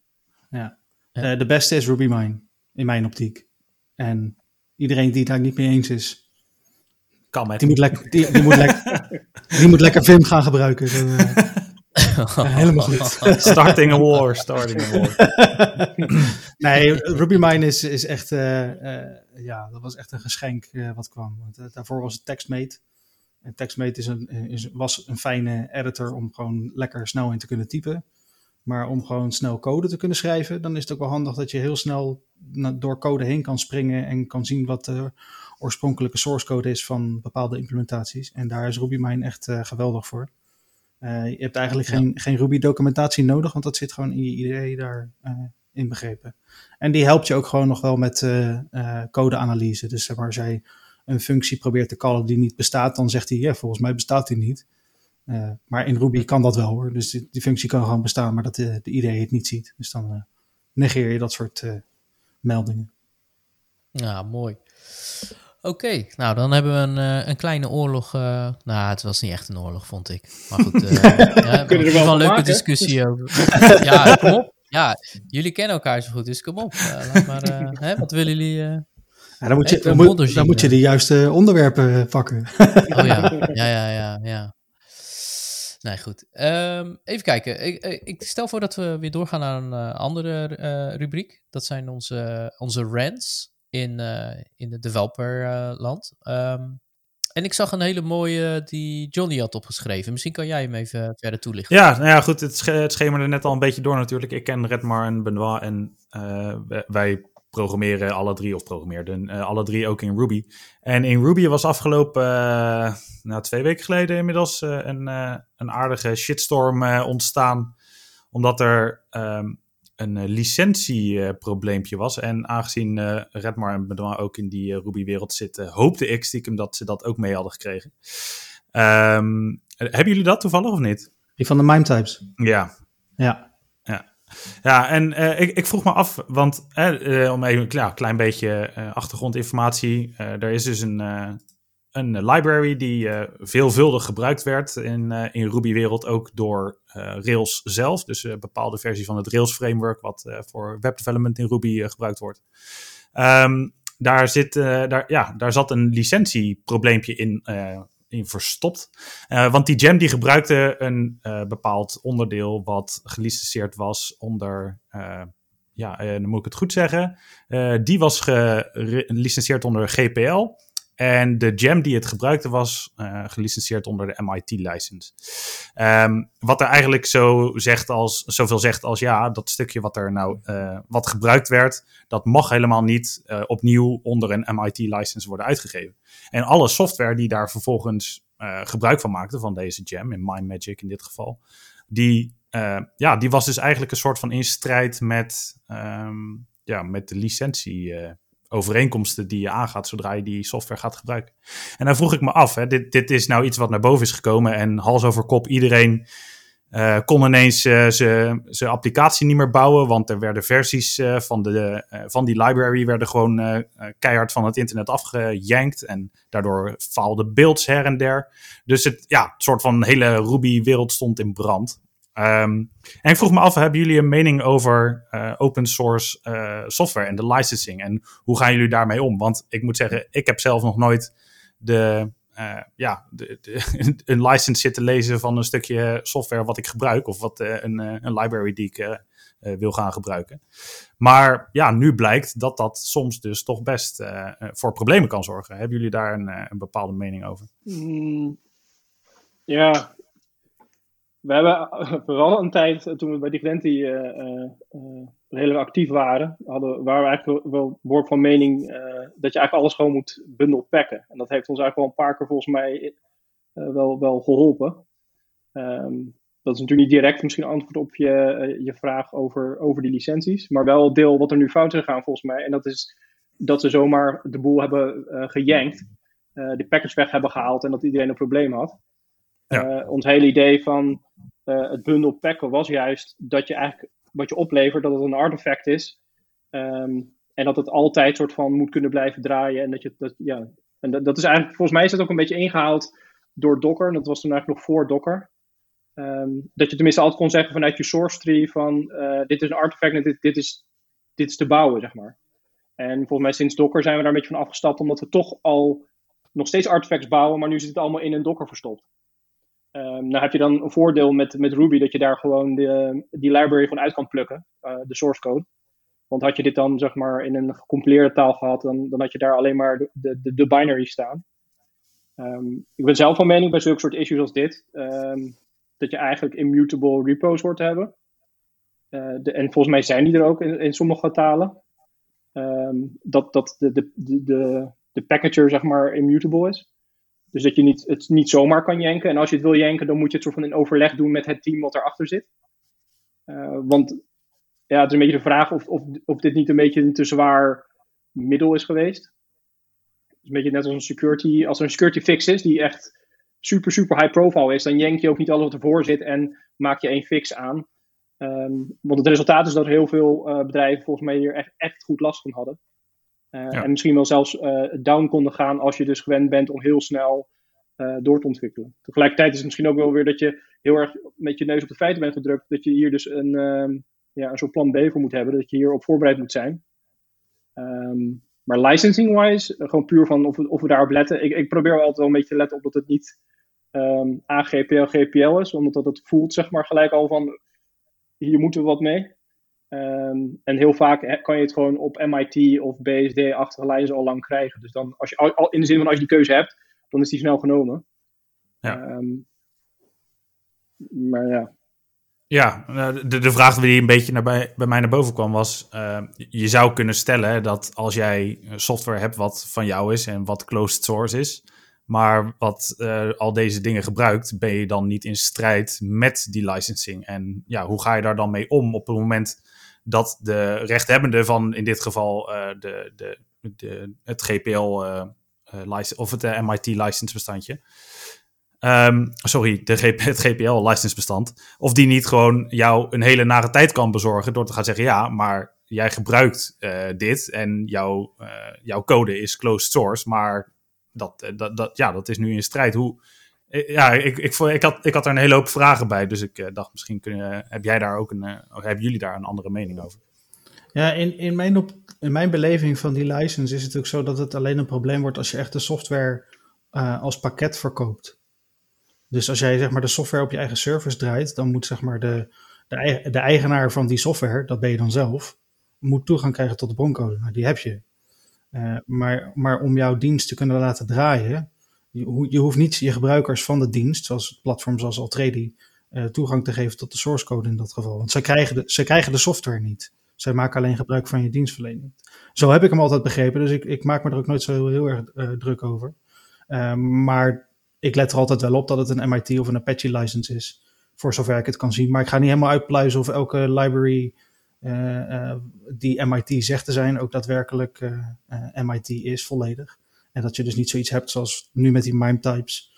ja. ja. de beste is RubyMine, in mijn optiek. En iedereen die het daar niet mee eens is, kan met. Die moet, lekker, die, die, moet, lekker, <laughs> die moet lekker Vim gaan gebruiken. Uh, <laughs> ja, helemaal goed. <laughs> starting a war, starting a war. nee, RubyMine is, is echt, uh, uh, ja, dat was echt een geschenk wat kwam. Want, daarvoor was het TextMate. En TextMate is een, is, was een fijne editor om gewoon lekker snel in te kunnen typen. Maar om gewoon snel code te kunnen schrijven, dan is het ook wel handig dat je heel snel door code heen kan springen en kan zien wat de oorspronkelijke source code is van bepaalde implementaties. En daar is RubyMine echt uh, geweldig voor. Uh, je hebt eigenlijk geen, geen Ruby documentatie nodig, want dat zit gewoon in je IDE daar uh, in begrepen. En die helpt je ook gewoon nog wel met codeanalyse. Dus zeg maar, als jij een functie probeert te callen die niet bestaat, dan zegt hij, ja, volgens mij bestaat die niet. Uh, maar in Ruby kan dat wel hoor. Dus die, die, functie kan gewoon bestaan, maar dat de, de IDE het niet ziet. Dus dan uh, negeer je dat soort uh, meldingen. Ja, mooi. Oké, nou dan hebben we een, een kleine oorlog. nou, het was niet echt een oorlog, vond ik. Maar goed, <laughs> ja, kunnen er wel een leuke discussie <laughs> over. ja, kom op. Ja, jullie kennen elkaar zo goed, dus kom op. laat maar, <laughs> hè, wat willen jullie? Ja, dan moet je, dan moet, dan moet je de juiste onderwerpen pakken. oh ja, <laughs> ja, ja, ja. ja. Nee, goed. Um, even kijken. Ik, ik, stel voor dat we weer doorgaan naar een uh, andere uh, rubriek. Dat zijn onze, onze rants in, uh, in het developerland. Um, en ik zag een hele mooie die Johnny had opgeschreven. Misschien kan jij hem even verder toelichten. Ja, nou ja, goed. Het, sch het schemerde net al een beetje door natuurlijk. Ik ken Redmar en Benoit en wij programmeren alle drie, of programmeerden uh, alle drie ook in Ruby. En in Ruby was afgelopen, uh, nou, twee weken geleden inmiddels, een, een aardige shitstorm ontstaan. Omdat er um, een licentieprobleempje was. En aangezien Redmar en Benoit ook in die Ruby-wereld zitten, hoopte ik stiekem dat ze dat ook mee hadden gekregen. Um, hebben jullie dat toevallig of niet? Die van de mime types. Ja. Ja. Ja, en uh, ik, ik, vroeg me af, want om even een ja, klein beetje uh, achtergrondinformatie. er is dus een, een library die veelvuldig gebruikt werd in, in Ruby-wereld, ook door Rails zelf. Dus een bepaalde versie van het Rails-framework, wat voor webdevelopment in Ruby gebruikt wordt. Um, daar, zit, daar, ja, daar zat een licentieprobleempje in in verstopt. Want die gem die gebruikte een bepaald onderdeel wat gelicenseerd was onder, ja, dan moet ik het goed zeggen, die was gelicenseerd onder GPL. En de gem die het gebruikte was uh, gelicenseerd onder de MIT-license. Um, wat er eigenlijk zo zegt als, zoveel zegt als ja, dat stukje wat er nou uh, wat gebruikt werd, dat mag helemaal niet uh, opnieuw onder een MIT-license worden uitgegeven. En alle software die daar vervolgens gebruik van maakte, van deze gem, in MindMagic in dit geval, die, ja, die was dus eigenlijk een soort van in strijd met, um, ja, met de licentie overeenkomsten die je aangaat zodra je die software gaat gebruiken. En dan vroeg ik me af, hè, dit, dit is nou iets wat naar boven is gekomen en hals over kop iedereen uh, kon ineens uh, zijn applicatie niet meer bouwen, want er werden versies uh, van, de, van die library werden gewoon keihard van het internet afgejankt en daardoor faalden beelds her en der. Dus het, ja, soort van hele Ruby-wereld stond in brand. Um, en ik vroeg me af, hebben jullie een mening over uh, open source uh, software en de licensing? En hoe gaan jullie daarmee om? Want ik moet zeggen, ik heb zelf nog nooit de, uh, ja, de, de, <laughs> een license zitten lezen van een stukje software wat ik gebruik. Of wat, een, een library die ik wil gaan gebruiken. Maar ja, nu blijkt dat dat soms dus toch best voor problemen kan zorgen. Hebben jullie daar een, een bepaalde mening over? Mm, ja, we hebben vooral een tijd, eh, toen we bij uh, uh, redelijk actief waren, hadden, waren we eigenlijk wel woord van mening uh, dat je eigenlijk alles gewoon moet bundel packen. En dat heeft ons eigenlijk wel een paar keer volgens mij wel, wel geholpen. Um, dat is natuurlijk niet direct misschien antwoord op je, je vraag over, over die licenties, maar wel deel wat er nu fout is gegaan volgens mij. En dat is dat ze zomaar de boel hebben gejankt, de package weg hebben gehaald en dat iedereen een probleem had. Ons hele idee van uh, het bundel packen was juist dat je eigenlijk wat je oplevert, dat het een artefact is. Ehm, en dat het altijd soort van moet kunnen blijven draaien. En dat je dat, ja. En dat, dat is eigenlijk, volgens mij is dat ook een beetje ingehaald door Docker. Dat was toen eigenlijk nog voor Docker. Ehm, dat je tenminste altijd kon zeggen vanuit je source tree van uh, dit is een artefact en dit, dit, is, dit is te bouwen, zeg maar. En volgens mij sinds Docker zijn we daar een beetje van afgestapt, omdat we toch al nog steeds artifacts bouwen, maar nu zit het allemaal in een Docker verstopt. Um, nou heb je dan een voordeel met, met Ruby dat je daar gewoon de, die library van uit kan plukken, uh, de source code. Want had je dit dan zeg maar in een gecompileerde taal gehad, dan, dan had je daar alleen maar de, de, de binary staan. Um, ik ben zelf van mening bij zulke soort issues als dit, um, dat je eigenlijk immutable repos hoort te hebben. Uh, de, en volgens mij zijn die er ook in, in sommige talen. Dat dat de, de, de, de packager zeg maar immutable is. Dus dat je niet, het niet zomaar kan jenken. En als je het wil jenken, dan moet je het soort van in overleg doen met het team wat erachter zit. Uh, want ja, het is een beetje de vraag of, of, of dit niet een beetje een te zwaar middel is geweest. Het is een beetje net als een security, als er een security fix is die echt super, super high profile is, dan jenk je ook niet alles wat ervoor zit en maak je één fix aan. Um, want het resultaat is dat heel veel uh, bedrijven volgens mij hier echt, echt goed last van hadden. Uh, ja. En misschien wel zelfs uh, down konden gaan als je dus gewend bent om heel snel door te ontwikkelen. Tegelijkertijd is het misschien ook wel weer dat je heel erg met je neus op de feiten bent gedrukt. Dat je hier dus een, um, ja, een soort plan B voor moet hebben. Dat je hierop voorbereid moet zijn. Um, maar licensing-wise, gewoon puur van of we, of we daarop letten. Ik, ik probeer wel altijd wel een beetje te letten op dat het niet um, AGPL, GPL is. Omdat het voelt zeg maar gelijk al van, hier moeten we wat mee. Um, en heel vaak kan je het gewoon op MIT of BSD-achtige lijnen al lang krijgen. Dus dan, als je, al, in de zin van als je die keuze hebt, dan is die snel genomen. Ja. Um, maar ja. Ja, de, de vraag die een beetje naar bij, bij mij naar boven kwam was: uh, je zou kunnen stellen dat als jij software hebt wat van jou is en wat closed source is, maar wat uh, al deze dingen gebruikt, ben je dan niet in strijd met die licensing? En ja, hoe ga je daar dan mee om op het moment dat de rechthebbende van in dit geval uh, de, de, de, het GPL license of het MIT license bestandje. Um, sorry, de GP, het GPL-license bestand. Of die niet gewoon jou een hele nare tijd kan bezorgen door te gaan zeggen: ja, maar jij gebruikt dit en jouw, jouw code is closed source, maar dat, dat, dat, ja, dat is nu in strijd. Hoe, ja, ik, ik, ik, had, ik had er een hele hoop vragen bij, dus ik uh, dacht misschien kun, heb jij daar ook een, hebben jullie daar een andere mening over? Ja, in, in, mijn op, in mijn beleving van die license is het ook zo dat het alleen een probleem wordt als je echt de software als pakket verkoopt. Dus als jij zeg maar de software op je eigen servers draait, dan moet zeg maar de, de, de eigenaar van die software, dat ben je dan zelf, moet toegang krijgen tot de broncode. Nou, die heb je. Uh, maar, maar om jouw dienst te kunnen laten draaien, je, je, hoeft niet je gebruikers van de dienst, zoals platforms zoals Altredi, uh, toegang te geven tot de source code in dat geval. Want zij krijgen de, zij krijgen de software niet. Zij maken alleen gebruik van je dienstverlening. Zo heb ik hem altijd begrepen, dus ik, ik maak me er ook nooit zo heel, heel erg uh, druk over. maar ik let er altijd wel op dat het een MIT of een Apache license is. Voor zover ik het kan zien. Maar ik ga niet helemaal uitpluizen of elke library die MIT zegt te zijn ook daadwerkelijk uh, MIT is volledig. En dat je dus niet zoiets hebt zoals nu met die MIME types.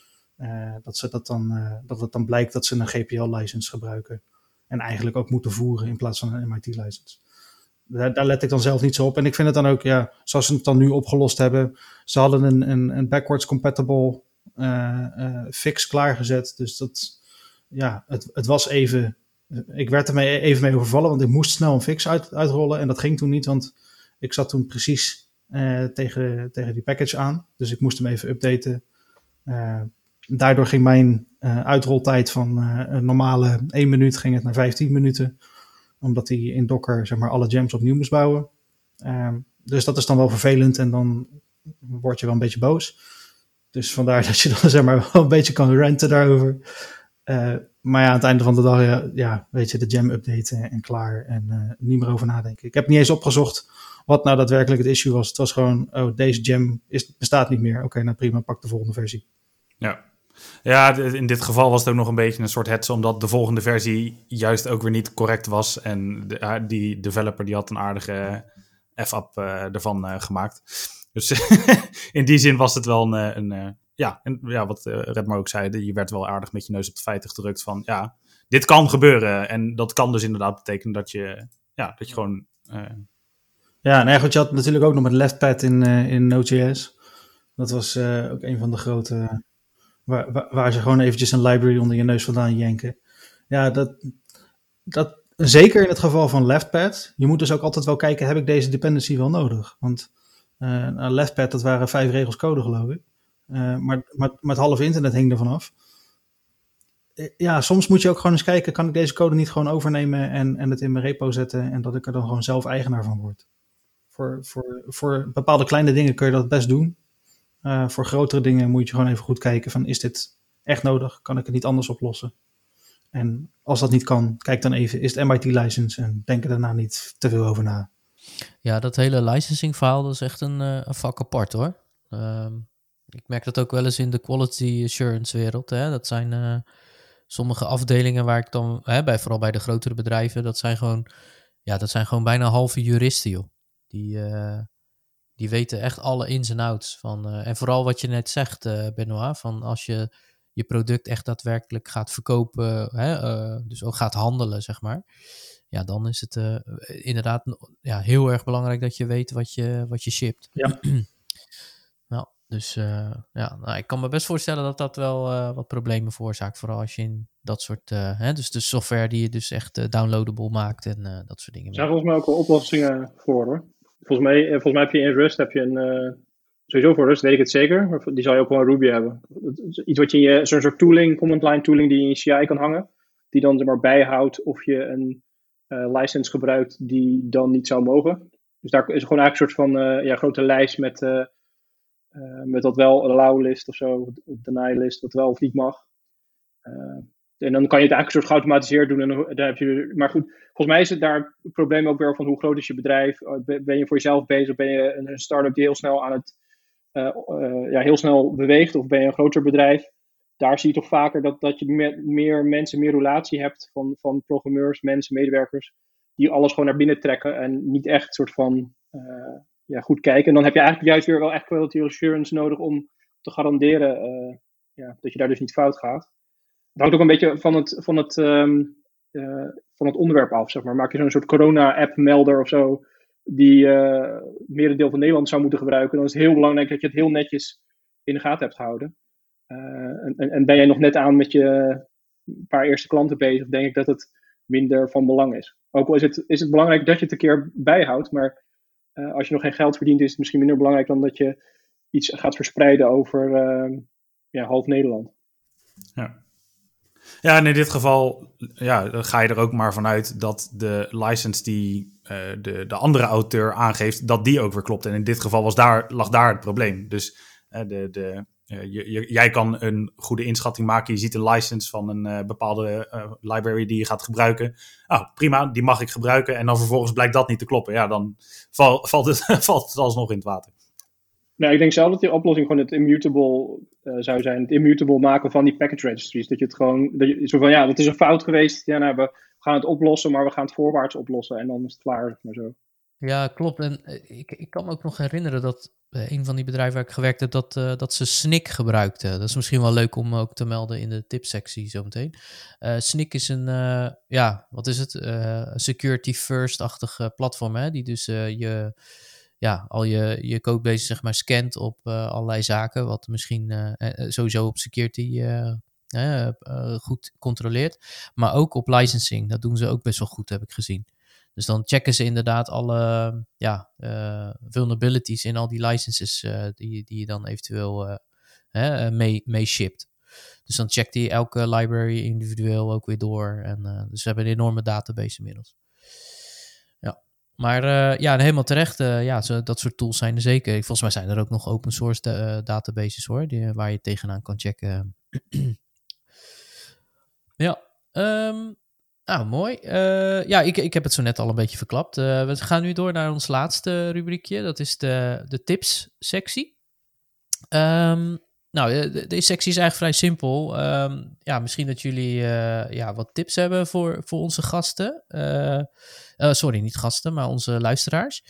dat, ze dat, dan, dat het dan blijkt dat ze een GPL-license gebruiken. En eigenlijk ook moeten voeren in plaats van een MIT-license. Daar, daar, let ik dan zelf niet zo op. En ik vind het dan ook, ja, zoals ze het dan nu opgelost hebben. Ze hadden een, een, een backwards compatible fix klaargezet. Dus dat, ja, het, het was even. Ik werd er mee, even mee overvallen, want ik moest snel een fix uit, uitrollen. En dat ging toen niet, want ik zat toen precies uh, tegen, tegen die package aan. Dus ik moest hem even updaten. daardoor ging mijn uitroltijd van een normale 1 minuut ging het naar 15 minuten. Omdat hij in Docker zeg maar, alle gems opnieuw moest bouwen. dus dat is dan wel vervelend en dan word je wel een beetje boos. Dus vandaar <laughs> dat je dan zeg maar wel een beetje kan renten daarover. Maar ja, aan het einde van de dag, ja, ja weet je, de jam updaten en klaar. En uh, niet meer over nadenken. Ik heb niet eens opgezocht wat nou daadwerkelijk het issue was. Het was gewoon, oh, deze jam bestaat niet meer. Oké, nou prima, pak de volgende versie. Ja. Ja, in dit geval was het ook nog een beetje een soort hetze, omdat de volgende versie juist ook weer niet correct was. En de, die developer die had een aardige F-app uh, ervan gemaakt. Dus <laughs> in die zin was het wel een, eh, een, eh, ja, en ja, wat uh, Redmar ook zei, je werd wel aardig met je neus op de feiten gedrukt van, ja, dit kan gebeuren. En dat kan dus inderdaad betekenen dat je, ja, dat je gewoon... Uh... Ja, en goed, je had natuurlijk ook nog met LeftPad in, uh, in Node.js. Dat was ook een van de grote... Waar, waar, waar, ze gewoon eventjes een library onder je neus vandaan jenken. Ja, dat, dat, zeker in het geval van LeftPad. Je moet dus ook altijd wel kijken, heb ik deze dependency wel nodig? Want uh, LeftPad, dat waren vijf regels code geloof ik. Uh, maar, maar, maar het halve internet hing ervan af. Eh, ja, soms moet je ook gewoon eens kijken, kan ik deze code niet gewoon overnemen en, en het in mijn repo zetten en dat ik er dan gewoon zelf eigenaar van word. Voor, voor, voor bepaalde kleine dingen kun je dat best doen. Uh, voor grotere dingen moet je gewoon even goed kijken van is dit echt nodig? Kan ik het niet anders oplossen? En als dat niet kan, kijk dan even, is het MIT-license en denk er daarna niet te veel over na. Ja, dat hele licensing verhaal is echt een, een vak apart hoor. Um, ik merk dat ook wel eens in de quality assurance wereld. Hè? Dat zijn uh, sommige afdelingen waar ik dan, hè, bij, vooral bij de grotere bedrijven, dat zijn gewoon, ja, dat zijn gewoon bijna halve juristen joh. Die, uh, die weten echt alle ins en outs van. en vooral wat je net zegt, Benoit, van als je je product echt daadwerkelijk gaat verkopen, hè, dus ook gaat handelen, zeg maar. Ja, dan is het inderdaad ja, heel erg belangrijk dat je weet wat je, wat je shipt. Ja. <clears throat> dus uh, ja, nou, ik kan me best voorstellen dat dat wel wat problemen veroorzaakt. Vooral als je in dat soort, hè, dus de software die je dus echt downloadable maakt en dat soort dingen. Er zijn volgens mij ook wel oplossingen voor hoor. Volgens mij, volgens mij heb je in Rust heb je een sowieso voor Rust weet ik het zeker, maar die zal je ook wel in Ruby hebben. Iets wat je in je, zo'n soort tooling, command line tooling die je in CI kan hangen, die dan er maar bijhoudt of je een license gebruikt die dan niet zou mogen. Dus daar is gewoon eigenlijk een soort van ja, grote lijst met, met wat wel allow list of zo, deny list, wat wel of niet mag. en dan kan je het eigenlijk een soort geautomatiseerd doen. En dan heb je, maar goed, volgens mij is het daar het probleem ook weer van hoe groot is je bedrijf? Ben je voor jezelf bezig? Ben je een start-up die heel snel aan het ja, heel snel beweegt of ben je een groter bedrijf, daar zie je toch vaker dat, dat je meer, meer mensen, meer relatie hebt van, van programmeurs, mensen, medewerkers, die alles gewoon naar binnen trekken en niet echt soort van ja, goed kijken. En dan heb je eigenlijk juist weer wel echt quality assurance nodig om te garanderen ja, dat je daar dus niet fout gaat. Het hangt ook een beetje van het, van het, um, van het onderwerp af, zeg maar. Maak je zo'n soort corona-app melder of zo, die uh, merendeel van Nederland zou moeten gebruiken, dan is het heel belangrijk dat je het heel netjes in de gaten hebt gehouden. En, en, ben jij nog net aan met je paar eerste klanten bezig, denk ik dat het minder van belang is. Ook al is het, is het belangrijk dat je het een keer bijhoudt, maar uh, als je nog geen geld verdient, is het misschien minder belangrijk dan dat je iets gaat verspreiden over ja, half Nederland. Ja. Ja, en in dit geval ja, ga je er ook maar vanuit dat de license die uh, de, de andere auteur aangeeft, dat die ook weer klopt. En in dit geval was daar, lag daar het probleem. Dus uh, de, de, je, jij kan een goede inschatting maken. Je ziet een license van een bepaalde library die je gaat gebruiken. Oh, prima, die mag ik gebruiken. En dan vervolgens blijkt dat niet te kloppen. Ja, dan val, <laughs> valt, het, valt het alsnog in het water. Nou, ik denk zelf dat die oplossing gewoon het immutable zou zijn. Het immutable maken van die package registries. Dat je het gewoon, dat je, zo van ja, dat is een fout geweest. Ja, nou, we gaan het oplossen, maar we gaan het voorwaarts oplossen. En dan is het klaar, maar zo. Ja, klopt. En eh, ik, ik kan me ook nog herinneren dat uh, een van die bedrijven waar ik gewerkt heb, dat, uh, dat ze SNIC gebruikten. Dat is misschien wel leuk om ook te melden in de tipsectie zometeen. Uh, SNIC is een, ja, wat is het? security first-achtig platform, hè? Die dus je ja, al je, je codebase zeg maar scant op allerlei zaken, wat misschien sowieso op security goed controleert, maar ook op licensing. Dat doen ze ook best wel goed, heb ik gezien. Dus dan checken ze inderdaad alle ja, vulnerabilities in al die licenses die, die je dan eventueel mee, mee shipt. Dus dan checkt hij elke library individueel ook weer door. En, dus we hebben een enorme database inmiddels. Maar uh, ja, helemaal terecht. Uh, ja, zo, dat soort tools zijn er zeker. Volgens mij zijn er ook nog open source uh, databases hoor, die, waar je tegenaan kan checken. <clears throat> ja, um, nou mooi. ja, ik, ik heb het zo net al een beetje verklapt. we gaan nu door naar ons laatste rubriekje. Dat is de, de tips sectie. Um, nou, deze sectie is eigenlijk vrij simpel. Um, ja, misschien dat jullie ja, wat tips hebben voor, voor onze gasten. Sorry, niet gasten, maar onze luisteraars.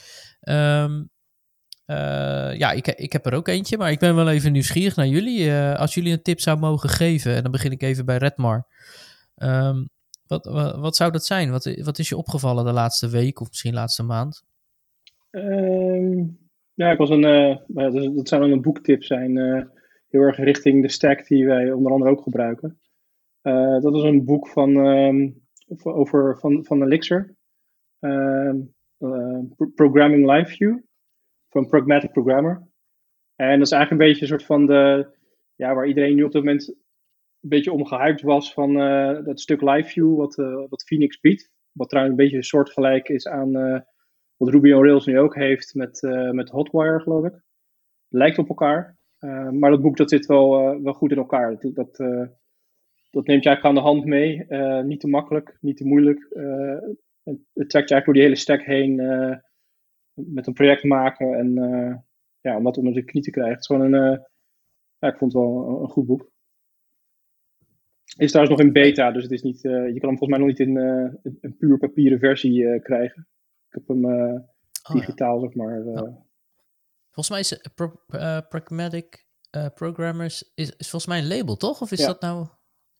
Uh, ja, ik, ik heb er ook eentje, maar ik ben wel even nieuwsgierig naar jullie. Als jullie een tip zou mogen geven, en dan begin ik even bij Redmar. Wat, wat, zou dat zijn? Wat, wat is je opgevallen de laatste week of misschien laatste maand? Ehm, ja, ik was een, eh, nou ja, dat, zou dan een boektip zijn. eh, heel erg richting de stack die wij onder andere ook gebruiken. Eh, dat is een boek van, ehm, over, van, van Elixir. Ehm, eh, Pro- Programming Live View. Van Pragmatic Programmer. En dat is eigenlijk een beetje een soort van de... Ja, waar iedereen nu op dit moment een beetje om gehyped was van eh, dat stuk Live View wat, eh, wat Phoenix biedt. Wat trouwens een beetje soortgelijk is aan eh, wat Ruby on Rails nu ook heeft met, met Hotwire, geloof ik. Lijkt op elkaar. Maar dat boek dat zit wel, wel goed in elkaar. Dat, dat, dat neemt je eigenlijk aan de hand mee. Niet te makkelijk, niet te moeilijk. Het, trekt je eigenlijk door die hele stack heen met een project maken en ja, om dat onder de knie te krijgen. Het is gewoon een, ja, ik vond het wel een, een goed boek. Is trouwens nog in beta, dus het is niet, eh, je kan hem volgens mij nog niet in eh, een, puur papieren versie eh, krijgen. Ik heb hem Oh, ja. digitaal, zeg maar. Volgens mij is Pro- Pragmatic Programmers is, is volgens mij een label, toch? Of is Ja. dat nou...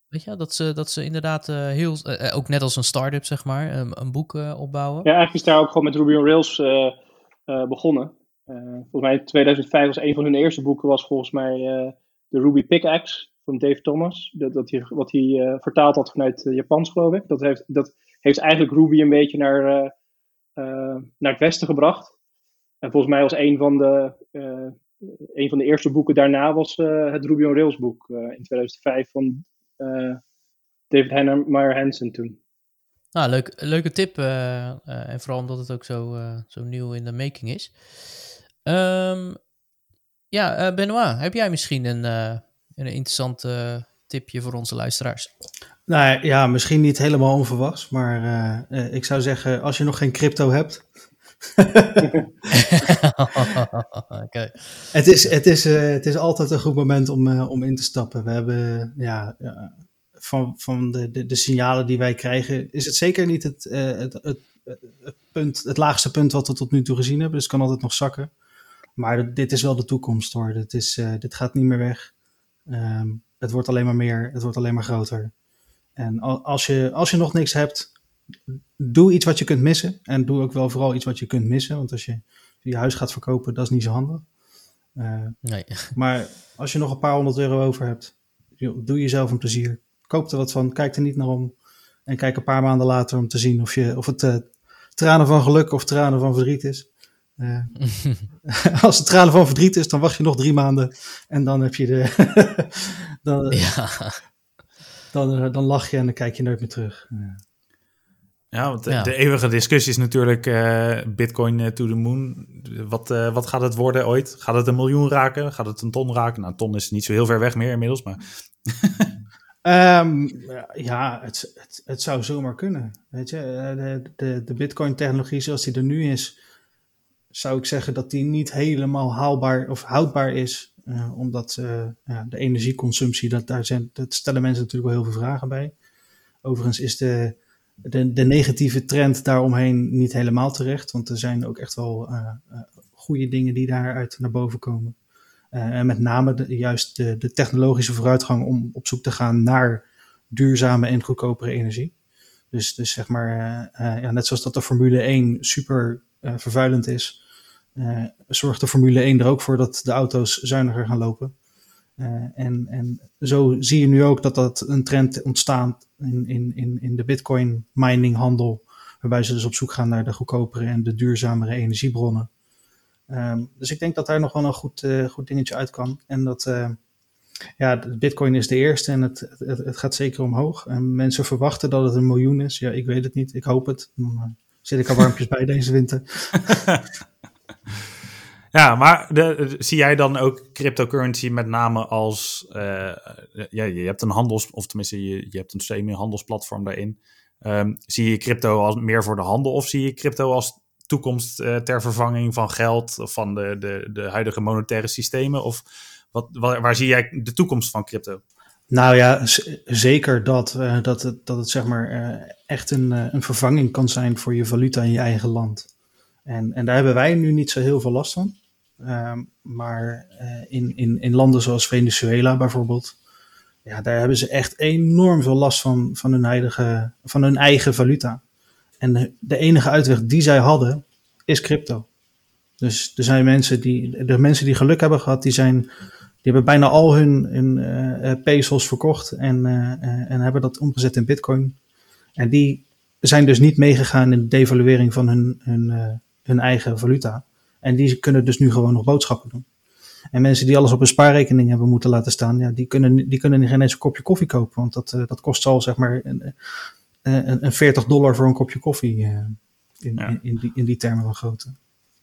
Weet je, dat ze, dat ze inderdaad heel... ook net als een start-up, zeg maar, een, een boek opbouwen. Ja, eigenlijk is daar ook gewoon met Ruby on Rails begonnen. Volgens mij in 2005 was een van hun eerste boeken was volgens mij de Ruby Pickaxe van Dave Thomas. Dat, dat wat hij eh, vertaald had vanuit eh, Japans, geloof ik. Dat heeft, dat heeft eigenlijk Ruby een beetje naar, eh, naar het westen gebracht. En volgens mij was een van de, een van de eerste boeken daarna was het Ruby on Rails boek in 2005 van David Hennemeyer Hansen toen. Nou, leuk, leuke tip. en vooral omdat het ook zo, zo nieuw in de making is. Ehm, ja, Benoit, heb jij misschien een, een interessant eh, tipje voor onze luisteraars? Nou ja, misschien niet helemaal onverwachts, maar eh, eh, ik zou zeggen, als je nog geen crypto hebt, <laughs> Oké. het is, het is, het is altijd een goed moment om, om in te stappen. We hebben, ja, van, van de, de, de signalen die wij krijgen, is het zeker niet het, het, het, het, punt, het laagste punt wat we tot nu toe gezien hebben. Dus het kan altijd nog zakken. Maar dit- is wel de toekomst hoor. Dit, is, dit gaat niet meer weg. Ehm, het wordt alleen maar meer, het wordt alleen maar groter. En al- als je, als je nog niks hebt, doe iets wat je kunt missen. En doe ook wel vooral iets wat je kunt missen. Want als je je huis gaat verkopen, dat is niet zo handig. Eh, Nee. maar als je nog een paar honderd euro over hebt, doe jezelf een plezier. Koop er wat van, kijk er niet naar om. En kijk een paar maanden later om te zien of, je, of het eh, tranen van geluk of tranen van verdriet is. Eh, <laughs> als het tranen van verdriet is, dan wacht je nog drie maanden. En dan heb je de. <laughs> dan, ja. dan, eh, dan lach je en dan kijk je nooit meer terug. Ja. Ja, want de, Ja. de eeuwige discussie is natuurlijk eh, Bitcoin eh, to the moon. Wat, eh, wat gaat het worden ooit? Gaat het een miljoen raken? Gaat het een ton raken? Nou, een ton is niet zo heel ver weg meer inmiddels, maar <laughs> Ehm, ja, het, het, het zou zomaar kunnen. Weet je, Eh, de, de, de Bitcoin-technologie zoals die er nu is, zou ik zeggen dat die niet helemaal haalbaar of houdbaar is. eh, omdat eh, ja, de energieconsumptie, dat, daar zijn, dat stellen mensen natuurlijk wel heel veel vragen bij. Overigens is de, de, de negatieve trend daaromheen niet helemaal terecht. Want er zijn ook echt wel eh, goede dingen die daaruit naar boven komen. En met name juist de, technologische vooruitgang om op zoek te gaan naar duurzame en goedkopere energie. Dus, dus zeg maar, ja, net zoals dat de Formule 1 super vervuilend is, eh, zorgt de Formule 1 er ook voor dat de auto's zuiniger gaan lopen. Eh, en, en zo zie je nu ook dat dat een trend ontstaat in, in, in, in de Bitcoin mining handel, waarbij ze dus op zoek gaan naar de goedkopere en de duurzamere energiebronnen. Ehm, dus ik denk dat daar nog wel een goed, eh, goed dingetje uit kan. En dat, eh, ja, Bitcoin is de eerste en het, het, het gaat zeker omhoog. En mensen verwachten dat het een miljoen is. Ja, ik weet het niet. Ik hoop het. Eh, zit ik al warmpjes bij deze winter. <laughs> Ja, maar de, zie jij dan ook cryptocurrency met name als... eh, ja, je hebt een handels... Of tenminste, je, je hebt een semi-handelsplatform daarin. Ehm, zie je crypto als meer voor de handel? Of zie je crypto als toekomst eh, ter vervanging van geld... of van de, de, de huidige monetaire systemen? Of wat, waar zie jij de toekomst van crypto? Nou ja, zeker dat, eh, dat, het, dat het zeg maar eh, echt een, eh, een vervanging kan zijn voor je valuta in je eigen land. En, en daar hebben wij nu niet zo heel veel last van. Ehm, maar in, in, in landen zoals Venezuela bijvoorbeeld, ja, daar hebben ze echt enorm veel last van, van, hun, eigen, van hun eigen valuta. En de enige uitweg die zij hadden, is crypto. Dus er zijn mensen die, de mensen die geluk hebben gehad, die zijn, die hebben bijna al hun, hun uh, pesos verkocht en, uh, en hebben dat omgezet in bitcoin. En die zijn dus niet meegegaan in de devaluering van hun, hun, hun eigen valuta. En die kunnen dus nu gewoon nog boodschappen doen. En mensen die alles op een spaarrekening hebben moeten laten staan, ja, die, kunnen, die kunnen geen eens een kopje koffie kopen. Want dat, dat kost al zeg maar een, een, een 40 dollar voor een kopje koffie in, in, in, die, in die termen van grootte.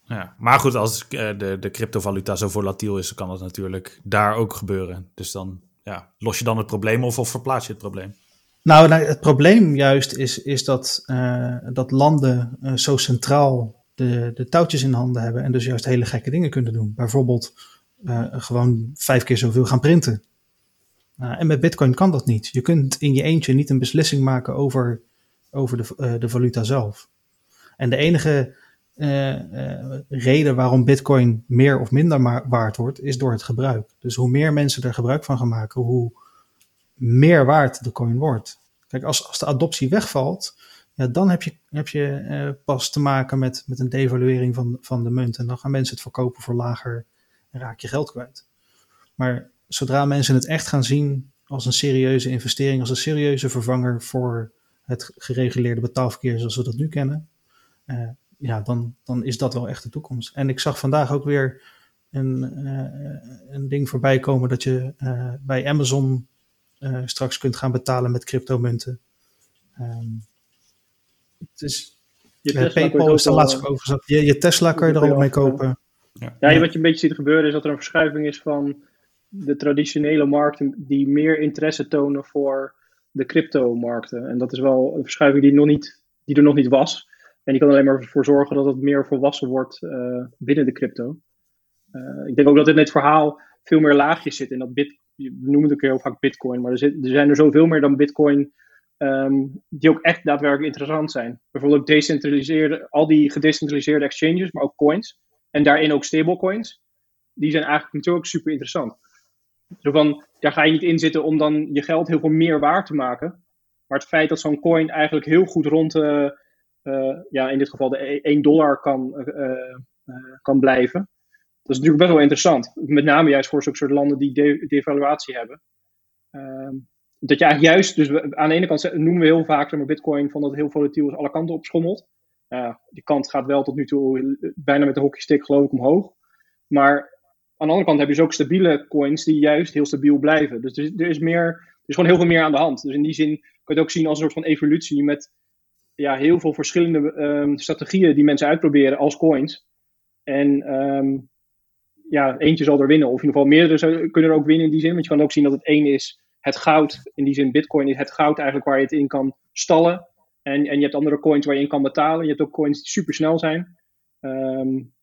Ja, maar goed, als de, de cryptovaluta zo volatiel is, kan dat natuurlijk daar ook gebeuren. Dus dan ja, los je dan het probleem of, of verplaats je het probleem? Nou, nou het probleem juist is, is dat, uh, dat landen uh, zo centraal de, de touwtjes in handen hebben en dus juist hele gekke dingen kunnen doen. Bijvoorbeeld gewoon vijf keer zoveel gaan printen. en met Bitcoin kan dat niet. Je kunt in je eentje niet een beslissing maken over, over de, de valuta zelf. En de enige uh, uh, reden waarom Bitcoin meer of minder waard wordt, is door het gebruik. Dus hoe meer mensen er gebruik van gaan maken, hoe meer waard de coin wordt. Kijk, als, als de adoptie wegvalt, ja, dan heb je, heb je uh, pas te maken met, met een devaluering van, van de munt. En dan gaan mensen het verkopen voor lager en raak je geld kwijt. Maar zodra mensen het echt gaan zien als een serieuze investering, als een serieuze vervanger voor het gereguleerde betaalverkeer zoals we dat nu kennen, ja, dan, dan is dat wel echt de toekomst. En ik zag vandaag ook weer een, uh, een ding voorbij komen dat je uh, bij Amazon uh, straks kunt gaan betalen met cryptomunten. Um, het is, je PayPal is de laatste over. Je, je Tesla kan je er al mee kopen. Ja. ja, wat je een beetje ziet gebeuren is dat er een verschuiving is van de traditionele markten die meer interesse tonen voor de crypto-markten. En dat is wel een verschuiving die, nog niet, die er nog niet was. En die kan alleen maar voor zorgen dat het meer volwassen wordt uh, binnen de crypto. Uh, ik denk ook dat in het verhaal veel meer laagjes zit. En dat bit, we noemen het ook heel vaak bitcoin, maar er, zit, er zijn er zoveel meer dan bitcoin um, die ook echt daadwerkelijk interessant zijn. Bijvoorbeeld decentraliseerde, al die gedecentraliseerde exchanges, maar ook coins. En daarin ook stablecoins. Die zijn eigenlijk natuurlijk super interessant. Zo van, daar ga je niet in zitten om dan je geld heel veel meer waard te maken. Maar het feit dat zo'n coin eigenlijk heel goed rond uh, ja, in dit geval de 1 dollar kan, uh, kan blijven. Dat is natuurlijk best wel interessant. Met name juist voor zulke soort landen die de devaluatie hebben. Ehm, dat je juist, dus aan de ene kant noemen we heel vaak maar Bitcoin van dat het heel volatiel is, alle kanten op schommelt. die kant gaat wel tot nu toe bijna met de hockeystick geloof ik omhoog. Maar aan de andere kant heb je dus ook stabiele coins die juist heel stabiel blijven. Dus er is, er is meer, er is gewoon heel veel meer aan de hand. Dus in die zin kun je het ook zien als een soort van evolutie met ja, heel veel verschillende um, strategieën die mensen uitproberen als coins. En um, ja, eentje zal er winnen. Of in ieder geval meerdere kunnen er ook winnen in die zin. Want je kan ook zien dat het één is het goud. In die zin, bitcoin is het goud eigenlijk waar je het in kan stallen. En, en je hebt andere coins waar je in kan betalen. Je hebt ook coins die super snel zijn. Um,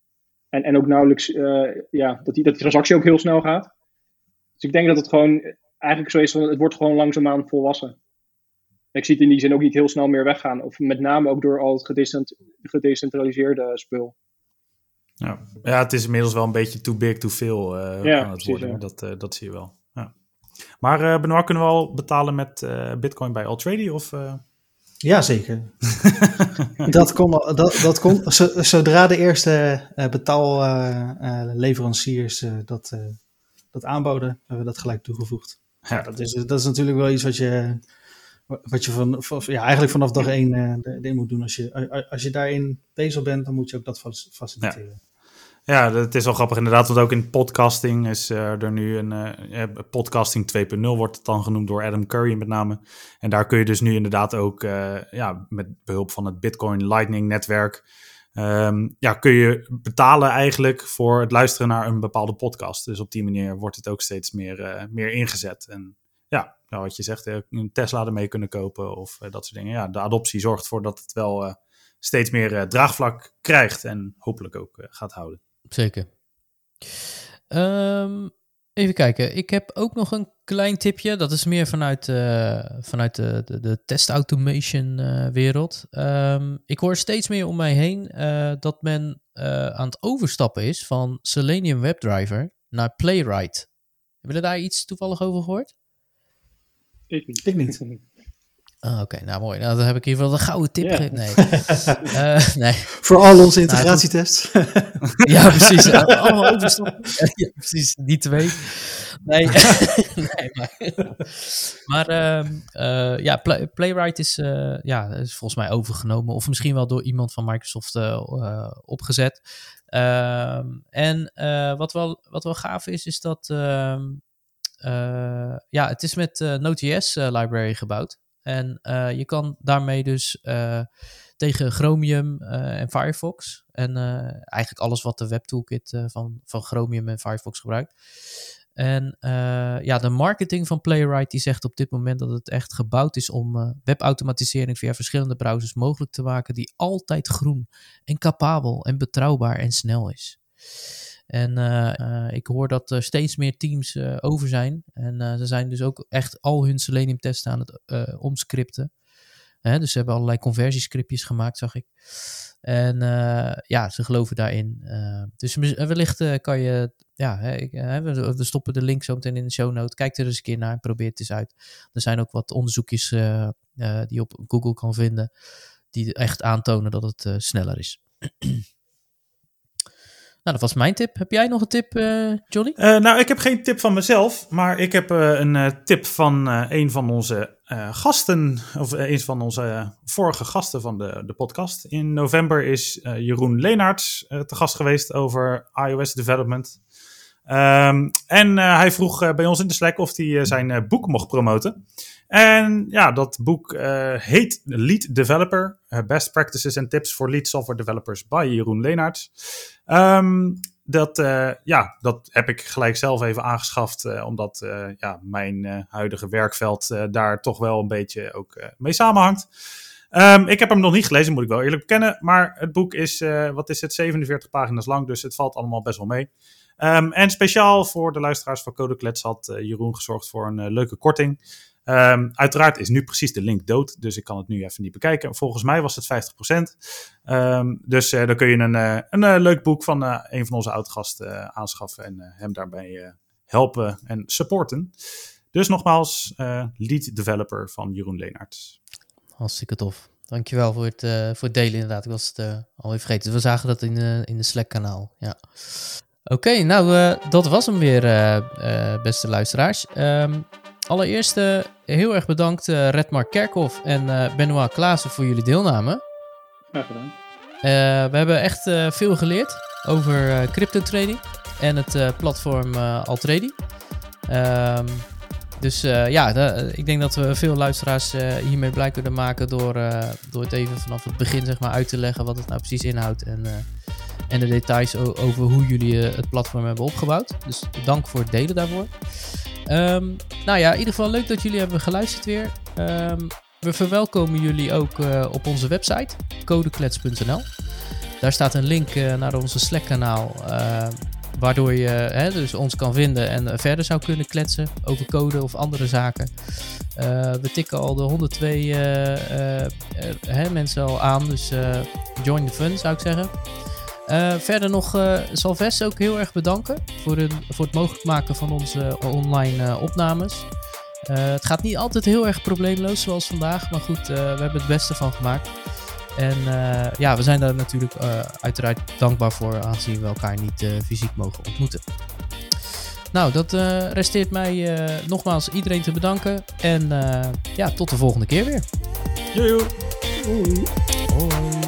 en, en ook nauwelijks, uh, ja, dat die, dat die transactie ook heel snel gaat. Dus ik denk dat het gewoon eigenlijk zo is, het wordt gewoon langzaamaan volwassen ik zie het in die zin ook niet heel snel meer weggaan. Of met name ook door al het gedecentraliseerde spul. Ja. ja, het is inmiddels wel een beetje too big, too veel uh, ja, aan het worden. Ja. Dat, uh, dat zie je wel. Ja. Maar uh, Benoit, kunnen we al betalen met bitcoin bij Altrady? Of, Ja, zeker. <laughs> dat kon, dat, dat kon, zodra de eerste betaalleveranciers dat, dat aanboden, hebben we dat gelijk toegevoegd. Ja. dat, is, dat is natuurlijk wel iets wat je wat je van, ja, eigenlijk vanaf dag één uh, moet doen. Als je, als je daarin bezig bent, dan moet je ook dat faciliteren. Ja. ja, het is wel grappig inderdaad, want ook in podcasting is uh, er nu een uh, podcasting 2.0 wordt het dan genoemd door Adam Curry met name. En daar kun je dus nu inderdaad ook ja, met behulp van het Bitcoin Lightning netwerk um, ja, kun je betalen eigenlijk voor het luisteren naar een bepaalde podcast. Dus op die manier wordt het ook steeds meer, meer ingezet. En nou, wat je zegt, een Tesla ermee kunnen kopen of uh, dat soort dingen. Ja, de adoptie zorgt ervoor dat het wel uh, steeds meer draagvlak krijgt en hopelijk ook gaat houden. Zeker. Um, even kijken, ik heb ook nog een klein tipje. Dat is meer vanuit, vanuit de, de, de test automation wereld. Um, ik hoor steeds meer om mij heen dat men aan het overstappen is van Selenium WebDriver naar Playwright. Hebben jullie daar iets toevallig over gehoord? Ik niet. Ik niet. Ah, Oké, nou mooi. Nou, dan heb ik ieder geval een gouden tip. Nee. <laughs> Eh, nee. Voor al onze integratietests. Ja, precies. <laughs> Allemaal overstappen. Ja, precies. Die twee. Nee, <laughs> nee maar, maar ehm, eh, ja, Play- Playwright is, eh, ja, is volgens mij overgenomen. Of misschien wel door iemand van Microsoft opgezet. Ehm, en eh, wat, wel, wat wel gaaf is, is dat... eh, ja, het is met eh, Node.js eh, library gebouwd. En je kan daarmee dus tegen Chromium en Firefox. En eigenlijk alles wat de webtoolkit van, van Chromium en Firefox gebruikt. En ja, de marketing van Playwright die zegt op dit moment dat het echt gebouwd is om webautomatisering via verschillende browsers mogelijk te maken die altijd groen en capabel en betrouwbaar en snel is. En eh, eh, ik hoor dat er steeds meer teams eh, over zijn. En ze zijn dus ook echt al hun Selenium testen aan het omscripten. Dus ze hebben allerlei conversiescriptjes gemaakt, zag ik. En ja, ze geloven daarin. Dus wellicht kan je. Ja, we, stoppen de link zo meteen in de show note. Kijk er eens een keer naar probeer het eens uit. Er zijn ook wat onderzoekjes die je op Google kan vinden. Die echt aantonen dat het sneller is. <clears throat> nou, dat was mijn tip. Heb jij nog een tip, eh, Johnny? Eh, nou, ik heb geen tip van mezelf, maar ik heb eh, een tip van een van onze gasten, of een van onze vorige gasten van de, de podcast. In november is Jeroen Leenaerts te gast geweest over iOS development. Ehm, en hij vroeg bij ons in de Slack of hij zijn boek mocht promoten. En ja, dat boek eh, heet Lead Developer: eh, Best Practices and Tips for Lead Software Developers by Jeroen Leenaerts. Ehm, dat, eh, ja, dat heb ik gelijk zelf even aangeschaft, omdat ja, mijn huidige werkveld daar toch wel een beetje ook mee samenhangt. Ehm, ik heb hem nog niet gelezen, moet ik wel eerlijk bekennen. Maar het boek is, wat is het, 47 pagina's lang, dus het valt allemaal best wel mee. Ehm, en speciaal voor de luisteraars van Codeklets had eh, Jeroen gezorgd voor een leuke korting. Ehm, uiteraard is nu precies de link dood, dus ik kan het nu even niet bekijken. Volgens mij was het 50%. Ehm, dus eh, dan kun je een, eh, een eh, leuk boek van een van onze oudgasten aanschaffen en hem daarbij helpen en supporten. Dus nogmaals, lead developer van Jeroen Leenaerts. Hartstikke tof. Dankjewel voor het, voor het delen inderdaad. Ik was het alweer vergeten. We zagen dat in, in de Slack-kanaal. Ja. Oké, nou dat was hem weer, beste luisteraars. Ehm, allereerst eh, heel erg bedankt eh Redmar Kerkhoff en eh, Benoit Klaassen voor jullie deelname. Graag gedaan. We hebben echt veel geleerd over crypto trading en het platform Altrady. Ehm, dus ja, ik denk dat we veel luisteraars hiermee blij kunnen maken door, door het even vanaf het begin zeg maar, uit te leggen wat het nou precies inhoudt en, en de details over hoe jullie eh, het platform hebben opgebouwd. Dus dank voor het delen daarvoor. Ehm, nou ja, in ieder geval leuk dat jullie hebben geluisterd weer. Ehm, we verwelkomen jullie ook eh, op onze website codeklets.nl. Daar staat een link eh, naar onze Slack-kanaal, waardoor je hè, dus ons kan vinden en verder zou kunnen kletsen over code of andere zaken. We tikken al de 102 eh, eh, eh, hè, mensen al aan, dus join the fun zou ik zeggen. Eh, verder nog eh Salves ook heel erg bedanken voor, hun, voor het mogelijk maken van onze online eh, opnames. Eh, het gaat niet altijd heel erg probleemloos zoals vandaag, maar goed, we hebben het beste van gemaakt. En ja, we zijn daar natuurlijk uiteraard dankbaar voor, aangezien we elkaar niet fysiek mogen ontmoeten. Nou, dat resteert mij nogmaals iedereen te bedanken. En ja, tot de volgende keer weer. Hoi.